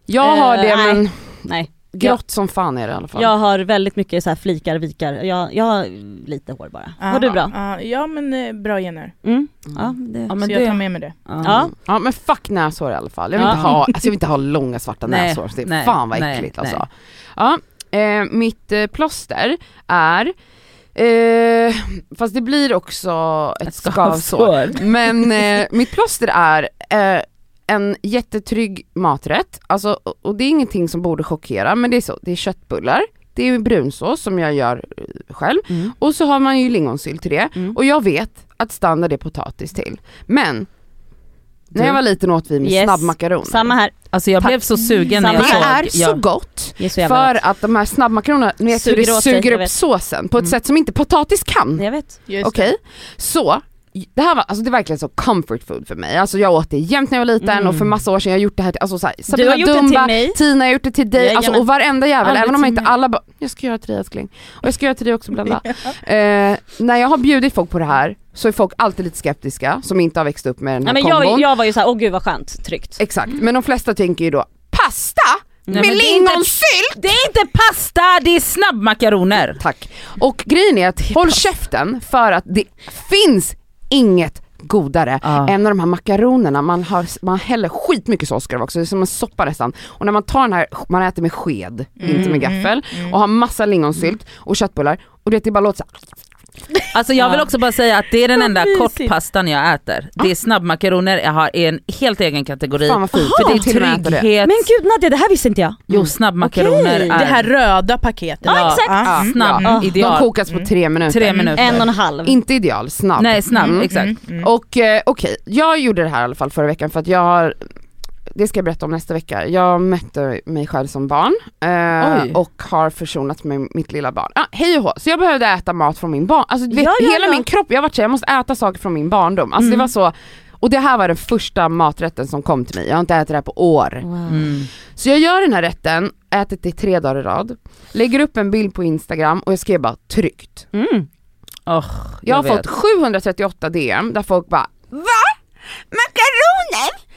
Jag har
Eh,
det men
Nej,
grått som fan är det i alla fall.
jag har väldigt mycket så här flikar, vikar. Jag, jag har lite hår bara. har du bra?
Ja, ja men eh, bra gener.
Mm.
Mm.
Ja, det,
Ja, men
så jag tar
det,
med mig det.
ja.
Ja men fuck näshår i alla fall. Jag vill,
Ja.
inte, ha, alltså jag vill inte ha långa svarta näshår. Så det är
nej,
fan vad äckligt
nej.
alltså. Ja, eh, mitt eh, plåster är, eh, fast det blir också ett,
Ett
skavsår.
skavsår.
Men eh, mitt plåster är eh, en jättetrygg maträtt, alltså, och- det är ingenting som borde chockera men det är så, det är köttbullar, det är brunsås som jag gör eh, själv
Mm.
och så har man ju lingonsylt till det
Mm.
och jag vet att standard är potatis till. Men när jag var liten åt vi med
Yes.
snabbmakaroner.
Samma här.
Alltså jag blev så sugen när jag
här.
såg.
Det är så gott
så jävla
för
gott.
att de här snabbmakaronerna, ni vet hur
Suger
det suger upp såsen på ett
Mm.
sätt som inte potatis kan.
Jag vet.
Okej, så det här var, alltså det är verkligen så comfort food för mig. Alltså jag åt det jämt när jag var liten
Mm.
och för massa år sedan, jag har gjort det här till, alltså så här,
Du
Sabina Dumba. Tina har gjort det till dig, alltså, och varenda jävel,
Aldrig
även om inte alla bara, jag ska göra till dig älskling. Och jag ska göra till dig också Blenda. eh, när jag har bjudit folk på det här så är folk alltid lite skeptiska som inte har växt upp med den här
Nej, men
kombon.
jag, jag var ju såhär, åh gud vad skönt, tryggt.
Exakt, men de flesta tänker ju då, pasta?
Nej,
med
men det
lingonsylt?
Det är inte pasta, det är snabbmakaroner.
Tack. Och grejen är att håll käften för att det finns inget godare
Ja.
än de här makaronerna, man, har, man häller skitmycket sås ska det vara också, det är som en soppa nästan. Och när man tar den här, man äter med sked, inte med gaffel,
mm.
och har massa lingonsylt och köttbullar och det, det bara låter så här,
Alltså jag vill också bara säga att det är den enda kortpastan jag äter. Det är snabbmakaroner, jag har en helt egen kategori.
fan vad fint.
För det är trygghet.
Men gud Nadja, det här visste inte jag.
Jo snabbmakaroner
Okej.
är
Det här röda paketet.
Ja, exakt.
Ja, mm.
snabb,
Ja. De
ideal.
kokas på tre minuter.
Tre minuter.
En och en halv.
Inte ideal, snabb.
Nej snabb,
Mm.
exakt.
Mm, mm.
Och eh, okej, jag gjorde det här i alla fall förra veckan för att jag har det ska jag berätta om nästa vecka. Jag mötte mig själv som barn eh, och har försonat med mitt lilla barn. Ah, hej och hå. Så jag behövde äta mat från min barn, alltså vet,
Ja, ja,
hela
ja.
min kropp, jag har varit så här, jag måste äta saker från min barndom. Alltså
Mm.
det var så, och det här var den första maträtten som kom till mig, jag har inte ätit det här på år.
Wow.
Mm.
Så jag gör den här rätten, ätit det tre dagar i rad, lägger upp en bild på Instagram och jag skrev bara tryggt.
Mm.
Oh,
Jag, har
vet.
fått 738 DM där folk bara VA? Makaroner?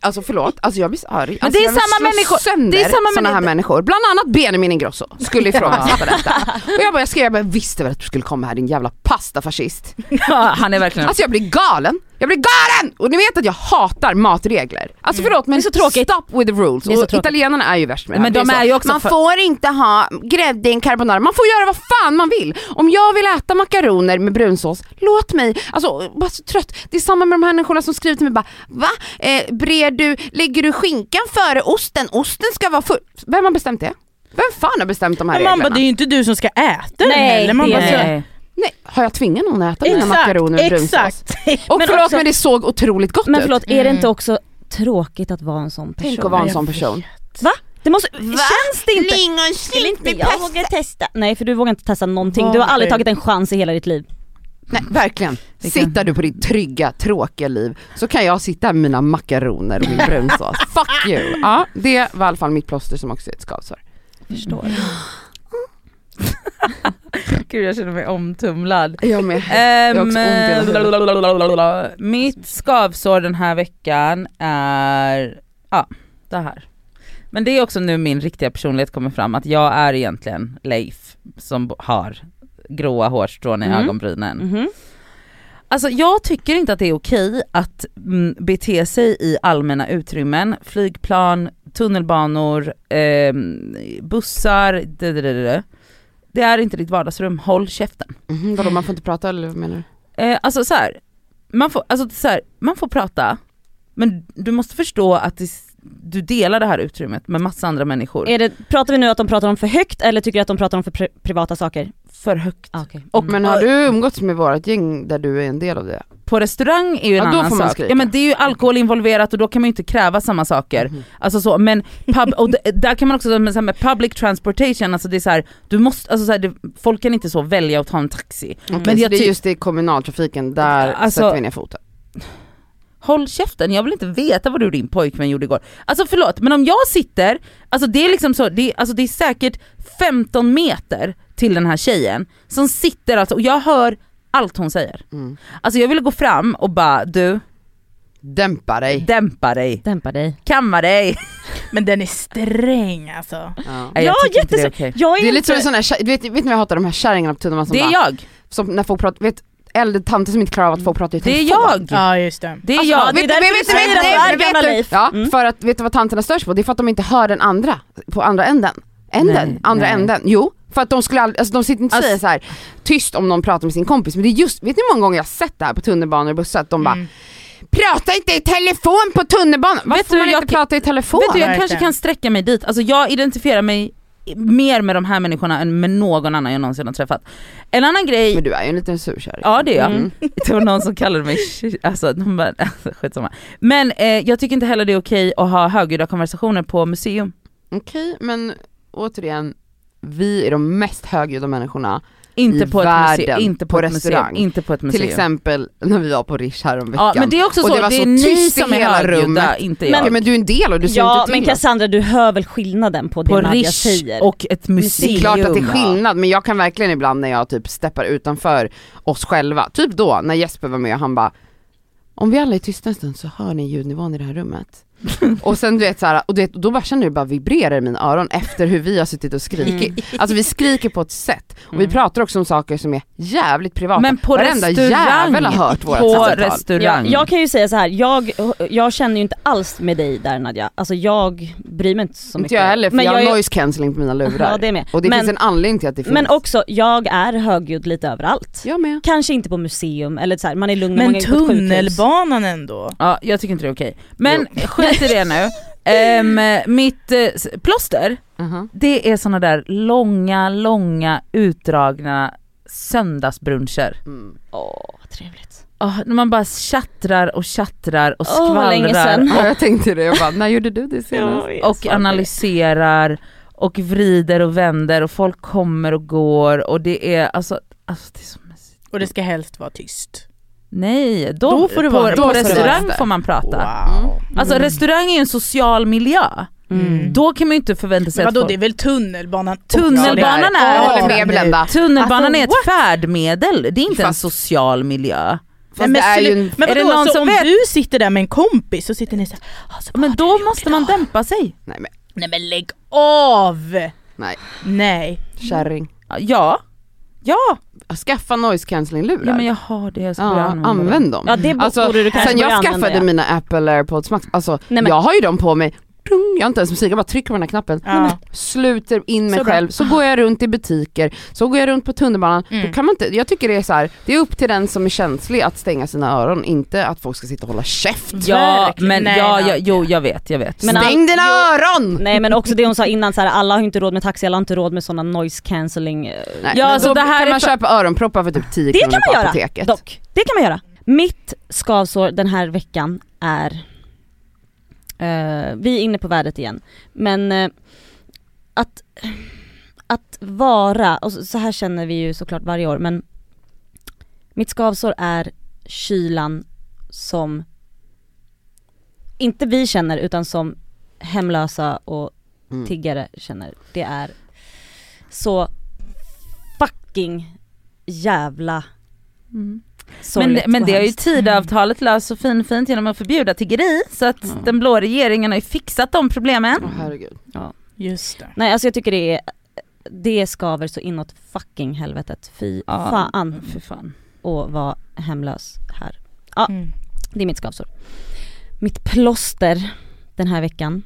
Alltså förlåt, alltså jag blir så arg. Alltså,
det är samma människor-
sönder
det är samma
såna här
människor.
Bland annat Benjamin Ingrosso skulle ifrågasätta detta. Och jag bara, jag skrev, jag bara, visste väl att du skulle komma här din jävla pastafascist.
Ja, han är verkligen...
Alltså jag blir galen! Jag blir galen! Och ni vet att jag hatar matregler. Alltså förlåt men
Mm. Det är så tråkigt.
stop with the rules.
Det är så
Och
tråkigt.
italienarna är ju värst med det
Men
här.
de är
så,
ju också
Man
för-
får inte ha grädde i en carbonara, man får göra vad fan man vill. Om jag vill äta makaroner med brunsås, låt mig. Alltså bara så trött. Det är samma med de här människorna som skriver till mig bara Va? Eh, brer du, lägger du skinkan före osten? Osten ska vara full. Vem har bestämt det? Vem fan har bestämt de här
Men man bara,
reglerna?
det är ju inte du som ska äta den
Nej,
heller. Man
det
bara,
är-
så,
Nej.
Har jag tvingat någon att äta mina makaroner med brunsås?
exakt.
Och
Men
förlåt
också-
men det såg otroligt gott
Men
ut.
förlåt, är det
Mm.
inte också tråkigt att vara en sån person?
Tänk att vara en sån person.
Det måste, känns det inte? Skulle
Lingonsylt
inte jag våga testa? Nej för du vågar inte testa någonting, du har aldrig tagit en chans i hela ditt liv.
Nej verkligen. Sitter du på ditt trygga, tråkiga liv så kan jag sitta med mina makaroner och min brunsås. Fuck you! Ja, det var i alla fall mitt plåster som också är ett skavsår.
Förstår.
Gud jag känner mig omtumlad.
Jag med.
Ehm,
hela huvudet.
blablabla. Mitt skavsår den här veckan är, ja det här. Men det är också nu min riktiga personlighet kommer fram, att jag är egentligen Leif som har gråa hårstrån i
Mm.
ögonbrynen.
Mhm.
Alltså jag tycker inte att det är okej att mm, bete sig i allmänna utrymmen, flygplan, tunnelbanor, ehm, bussar, det, det, det, det. är inte ditt vardagsrum, håll käften.
Mhm, vadå man får inte prata eller vad menar du?
Eh, alltså så här, man får, alltså så här, man får prata, men du måste förstå att det, du delar det här utrymmet med massa andra människor.
Är det, pratar vi nu att de pratar om för högt eller tycker du att de pratar om för pri- privata saker?
För högt.
Ah, okay.
Och men har du umgåtts med vårt gäng där du är en del av det?
På restaurang är ju en
Ja, då
annan
får man
sak. Ja men det är ju alkohol involverat och då kan man ju inte kräva samma saker.
Mhm.
Alltså så, men pub, och där kan man också, med, så med public transportation, alltså det är så här, du måste, alltså så här, det, folk kan inte så välja att ta en taxi.
Okej,
Men
det är just i kommunaltrafiken, där
Alltså-
sätter vi ner foten.
Håll käften, jag vill inte veta vad du och din pojkvän gjorde igår. Alltså förlåt, men om jag sitter, alltså det är liksom så, det alltså det är säkert 15 meter till den här tjejen som sitter alltså, och jag hör allt hon säger.
Mm.
Alltså jag ville gå fram och bara du,
Dämpa dig.
dämpa dig,
Dämpa dig.
kamma dig.
Men den är sträng alltså.
Ja.
Jag
Ja,
tycker inte det är
jättes-
okej.
Jag är,
Det är lite som här, vet, vet ni vad jag hatar de här kärringarna på tunnelbanan som
Det är
bara,
jag,
som när folk pratar, vet äldre tanter som inte klarar av att få prata i
det är
telefon.
jag,
Ja just det.
det är
Alltså,
jag.
ja, det är
Vet-
därför
vet-
du
vet-
säger att du är gamla Leif.
Ja,
Mm.
för att vet du vad tanterna störs på? Det är för att de inte hör den andra, på andra änden. Änden,
Nej,
andra
nej.
änden. Jo, för att de skulle aldrig, alltså de sitter inte och
Alltså-
säger så här tyst om någon pratar med sin kompis, men det är just, vet ni hur många gånger jag har sett det här på tunnelbanor och bussar? Att de bara
Mm.
Prata inte i telefon på tunnelbanan! Varför
Vet
får
du,
man
jag
inte prata i telefon?
Vet du, jag kanske kan sträcka mig dit, alltså jag identifierar mig mer med de här människorna än med någon annan jag någonsin har träffat. En annan grej,
Men du är ju en liten surkärring.
ja det är jag.
Mm.
Det var någon som kallade mig alltså, de bara, alltså skitsamma. Men eh, jag tycker inte heller det är okej att ha högljudda konversationer på museum.
Okej, men återigen, vi är de mest högljudda människorna.
Inte
I
på ett museum,
världen,
inte på,
på
ett
restaurang.
museum, inte på ett museum.
Till exempel när vi var på Rish häromveckan.
Ja men det är också
Och
så,
det var
det är
så
ni
tyst i
som är
hela
högljudda,
rummet.
inte
Ja,
jag.
men du är en del och du ser
Ja
inte
men
till.
Cassandra du hör väl skillnaden på det
på
Nadja
Rish
säger?
och ett
det
museum.
är klart att det är
Ja.
skillnad men jag kan verkligen ibland när jag typ steppar utanför oss själva, typ då när Jesper var med och han bara om vi alla är tysta en stund så hör ni ljudnivån i det här rummet. och sen du vet såhär, och du vet, då bara känner du bara vibrerar i mina öron efter hur vi har suttit och skrikit. Alltså vi skriker på ett sätt och vi
Mm.
pratar också om saker som är jävligt privata.
Men på
Varenda
restaurang,
jävel har hört vårat
på
samtal.
restaurang.
Jag, jag kan ju säga så här, jag, jag känner ju inte alls med dig där Nadja, alltså jag bryr mig inte så mycket.
Inte jag heller för
men
jag har
är-
noise cancelling på mina lurar.
Ja det med.
och det
men,
finns en anledning till att det finns.
men också, jag är högljudd lite överallt.
Jag med.
Kanske inte på museum eller så här, man är lugn när
Men
man är på ett sjukhus.
tunnelbanan ändå.
Ja, jag tycker inte det är okej. Men skit i det nu. Ehm, mitt s- plåster,
Uh-huh.
det är såna där långa, långa utdragna söndagsbruncher.
Mm.
Åh, vad trevligt.
Oh, när man bara tjattrar och tjattrar och
Åh, vad länge
skvallrar
sedan.
Ja, jag tänkte det, jag bara, när gjorde du det senast?
och analyserar och vrider och vänder och folk kommer och går och det är alltså, alltså det är så mysigt.
Och det ska helst vara tyst.
Nej, då,
Då får det
på,
vara-
på restaurang får man prata.
Wow.
Alltså restaurang är ju en social miljö.
Mm.
Då kan man ju inte förvänta sig
Men
att
vadå
folk...
det är väl tunnelbanan?
Tunnelbanan är-
med
nu.
Blenda.
Tunnelbanan
Alltså,
är ett färdmedel, det är inte en
Fast-
social miljö.
Fast
men
det är ju en,
Men
Är det
vadå,
någon
så
som
om
vet?
du sitter där med en kompis så sitter ni såhär, alltså, vad
Men då måste man
idag?
dämpa sig.
nej men
Nej men lägg av!
nej,
Nej.
kärring.
Ja, ja,
Skaffa noise cancelling lurar.
ja men jag har det, jag börja
Ja,
använda
använd dem.
Ja det
Alltså,
borde du kanske
Sen jag skaffade
ja.
mina Apple airpods max, alltså
Nej, men-
jag har ju dem på mig, Jag har inte ens musik, jag bara trycker på den här knappen,
Ja.
sluter in mig
Så bra.
själv, så går jag runt i butiker, så går jag runt på tunnelbanan,
Mm.
då kan man inte, jag tycker det är så här, det är upp till den som är känslig att stänga sina öron, inte att folk ska sitta och hålla käft.
Ja
Verkligen.
men
Nej,
ja,
nej.
ja, jo jag vet, jag vet.
Men
Stäng
all-
dina öron!
Nej men också det hon sa innan, så här, alla har inte råd med taxi, alla har inte råd med sådana noise cancelling eh,
Nej,
Ja, alltså
då
det här
kan man
för-
köpa öronproppar för typ 10
Det
kronor
kan
på
man göra,
apoteket.
dock. Det kan man göra. Mitt skavsår den här veckan är, eh, vi är inne på värdet igen, men eh, att, att vara, och så här känner vi ju såklart varje år, men mitt skavsår är kylan som inte vi känner utan som hemlösa och
Mm.
tiggare känner. Det är så fucking jävla
Mm. Men,
sorgligt
men
och
det har ju. Tidöavtalet löst så fin, fint genom att förbjuda tiggeri så att
Ja.
den blå regeringen har ju fixat de problemen.
Åh, herregud.
Just det.
Nej alltså jag tycker det är, det skaver så inåt fucking helvetet. Fy
Ja,
fan
Fy fan.
att vara hemlös här. Ja.
Mm.
Det är mitt skavsår. Mitt plåster den här veckan,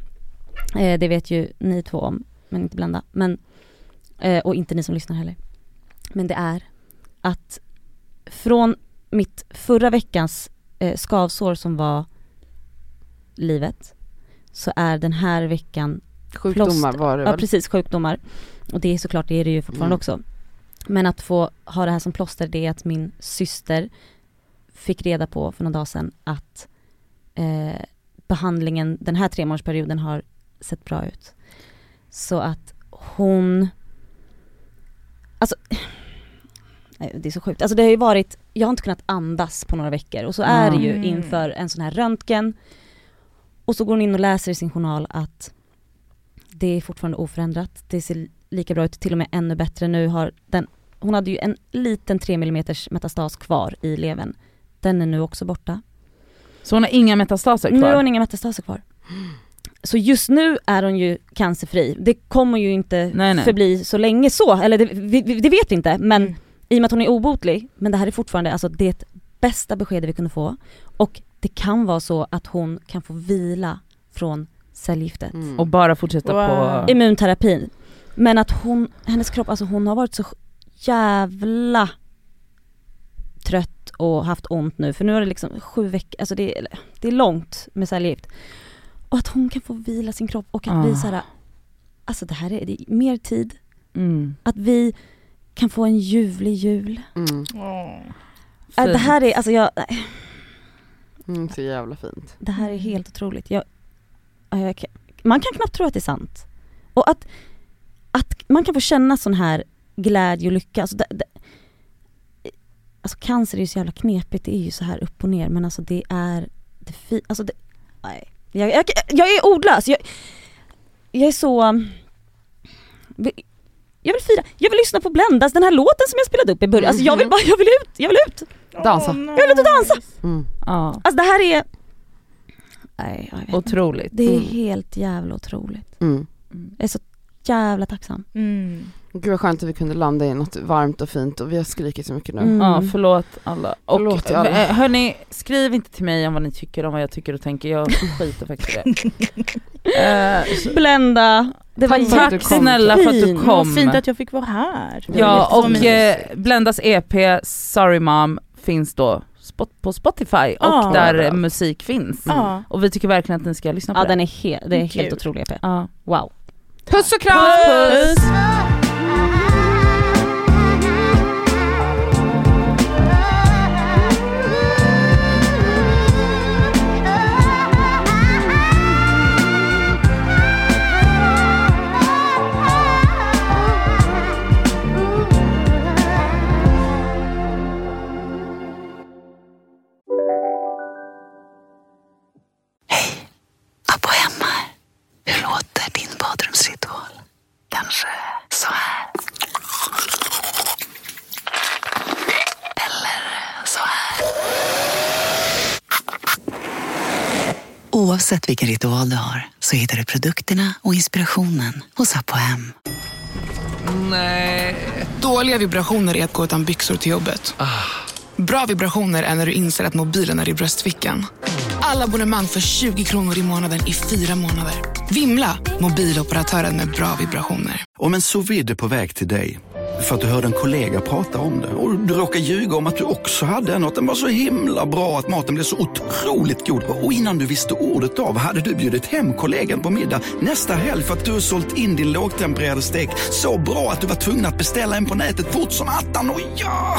eh, det vet ju ni två om, men inte Blenda. Men, eh, och inte ni som lyssnar heller. Men det är att från mitt förra veckans eh, skavsår som var livet, så är den här veckan
Sjukdomar
Plåster.
var det
Ja
väl?
precis, sjukdomar. Och det är såklart, det är det ju fortfarande
Mm.
också. Men att få ha det här som plåster, det är att min syster fick reda på för några dagar sedan att eh, behandlingen den här tre månadersperioden har sett bra ut. Så att hon, alltså det är så sjukt. Alltså det har ju varit, jag har inte kunnat andas på några veckor och så är det ju
Mm.
inför en sån här röntgen och så går hon in och läser i sin journal att det är fortfarande oförändrat, det ser lika bra ut, till och med ännu bättre. Nu har den, hon hade ju en liten 3 mm metastas kvar i levern. Den är nu också borta.
Så hon har inga metastaser
Nu
kvar?
har hon inga metastaser kvar. Så just nu är hon ju cancerfri. Det kommer ju inte
Nej, nej.
förbli så länge så, eller det, vi, vi- det vet vi inte men
Mm.
I och med att hon är obotlig, men det här är fortfarande alltså det bästa beskedet vi kunde få och det kan vara så att hon kan få vila från cellgiftet.
Mm.
Och bara fortsätta
Wow.
på...
Immunterapin. Men att hon, hennes kropp, alltså hon har varit så jävla trött och haft ont nu för nu har det liksom sju veckor, alltså det, är- det är långt med cellgift. Och att hon kan få vila sin kropp och att vi
Ah.
så här, alltså det här är, det är mer tid,
Mm.
att vi kan få en ljuvlig jul.
Mm.
Äh, det här är, alltså jag, nej,
Mm, så jävla fint.
det här är helt otroligt. Jag, ja, jag, man kan knappt tro att det är sant. Och att, att man kan få känna sån här glädje och lycka. Alltså, det, det, alltså cancer är ju så jävla knepigt, det är ju så här upp och ner men alltså det är det fi, alltså det, nej. Jag, jag, jag är ordlös, jag, jag är så jag vill fira, jag vill lyssna på Blendas, den här låten som jag spelade upp i början. Alltså jag vill bara, jag vill ut, jag vill ut!
Dansa.
Åh,
Jag vill ut och dansa!
Mm.
Ja,
Alltså det här är, nej jag vet inte.
otroligt.
Det är
Mm.
helt jävla otroligt.
Mm.
Jag är så jävla tacksam.
Gud vad skönt att vi kunde landa i något varmt och fint och vi har skrikit så mycket nu.
Mm.
Ja, förlåt alla. Och
Förlåt till alla.
eh, hörni, skriv inte till mig om vad ni tycker om vad jag tycker och tänker, jag skiter faktiskt i det. Så-
Blenda, det var
Tack för att du
Tack
kom.
snälla för att du
Fint.
kom.
Vad fint att jag fick vara här.
Ja och
mysigt.
eh, Blendas EP Sorry Mom finns då spot på Spotify och
Ja.
där musik finns.
Ja.
Och vi tycker verkligen att ni ska lyssna på
Ja
det.
den är, he- det är helt
Kul.
otrolig EP.
Ja.
Wow.
Puss och kram!
Puss!
Abba Kanske så här? Eller så här? Oavsett vilken ritual du har så hittar du produkterna och inspirationen hos Apohem.
Dåliga vibrationer är att gå utan byxor till jobbet. Bra vibrationer är när du inser att mobilen är i bröstfickan. Alla abonnemang för 20 kronor i månaden i fyra månader. Vimla! Mobiloperatören med bra vibrationer.
Om en sous vide är på väg till dig för att du hörde en kollega prata om det och du råkade ljuga om att du också hade en och att den var så himla bra att maten blev så otroligt god och innan du visste ordet av hade du bjudit hem kollegan på middag nästa helg för att du sålt in din lågtempererade stek så bra att du var tvungen att beställa en på nätet fort som attan. Och ja!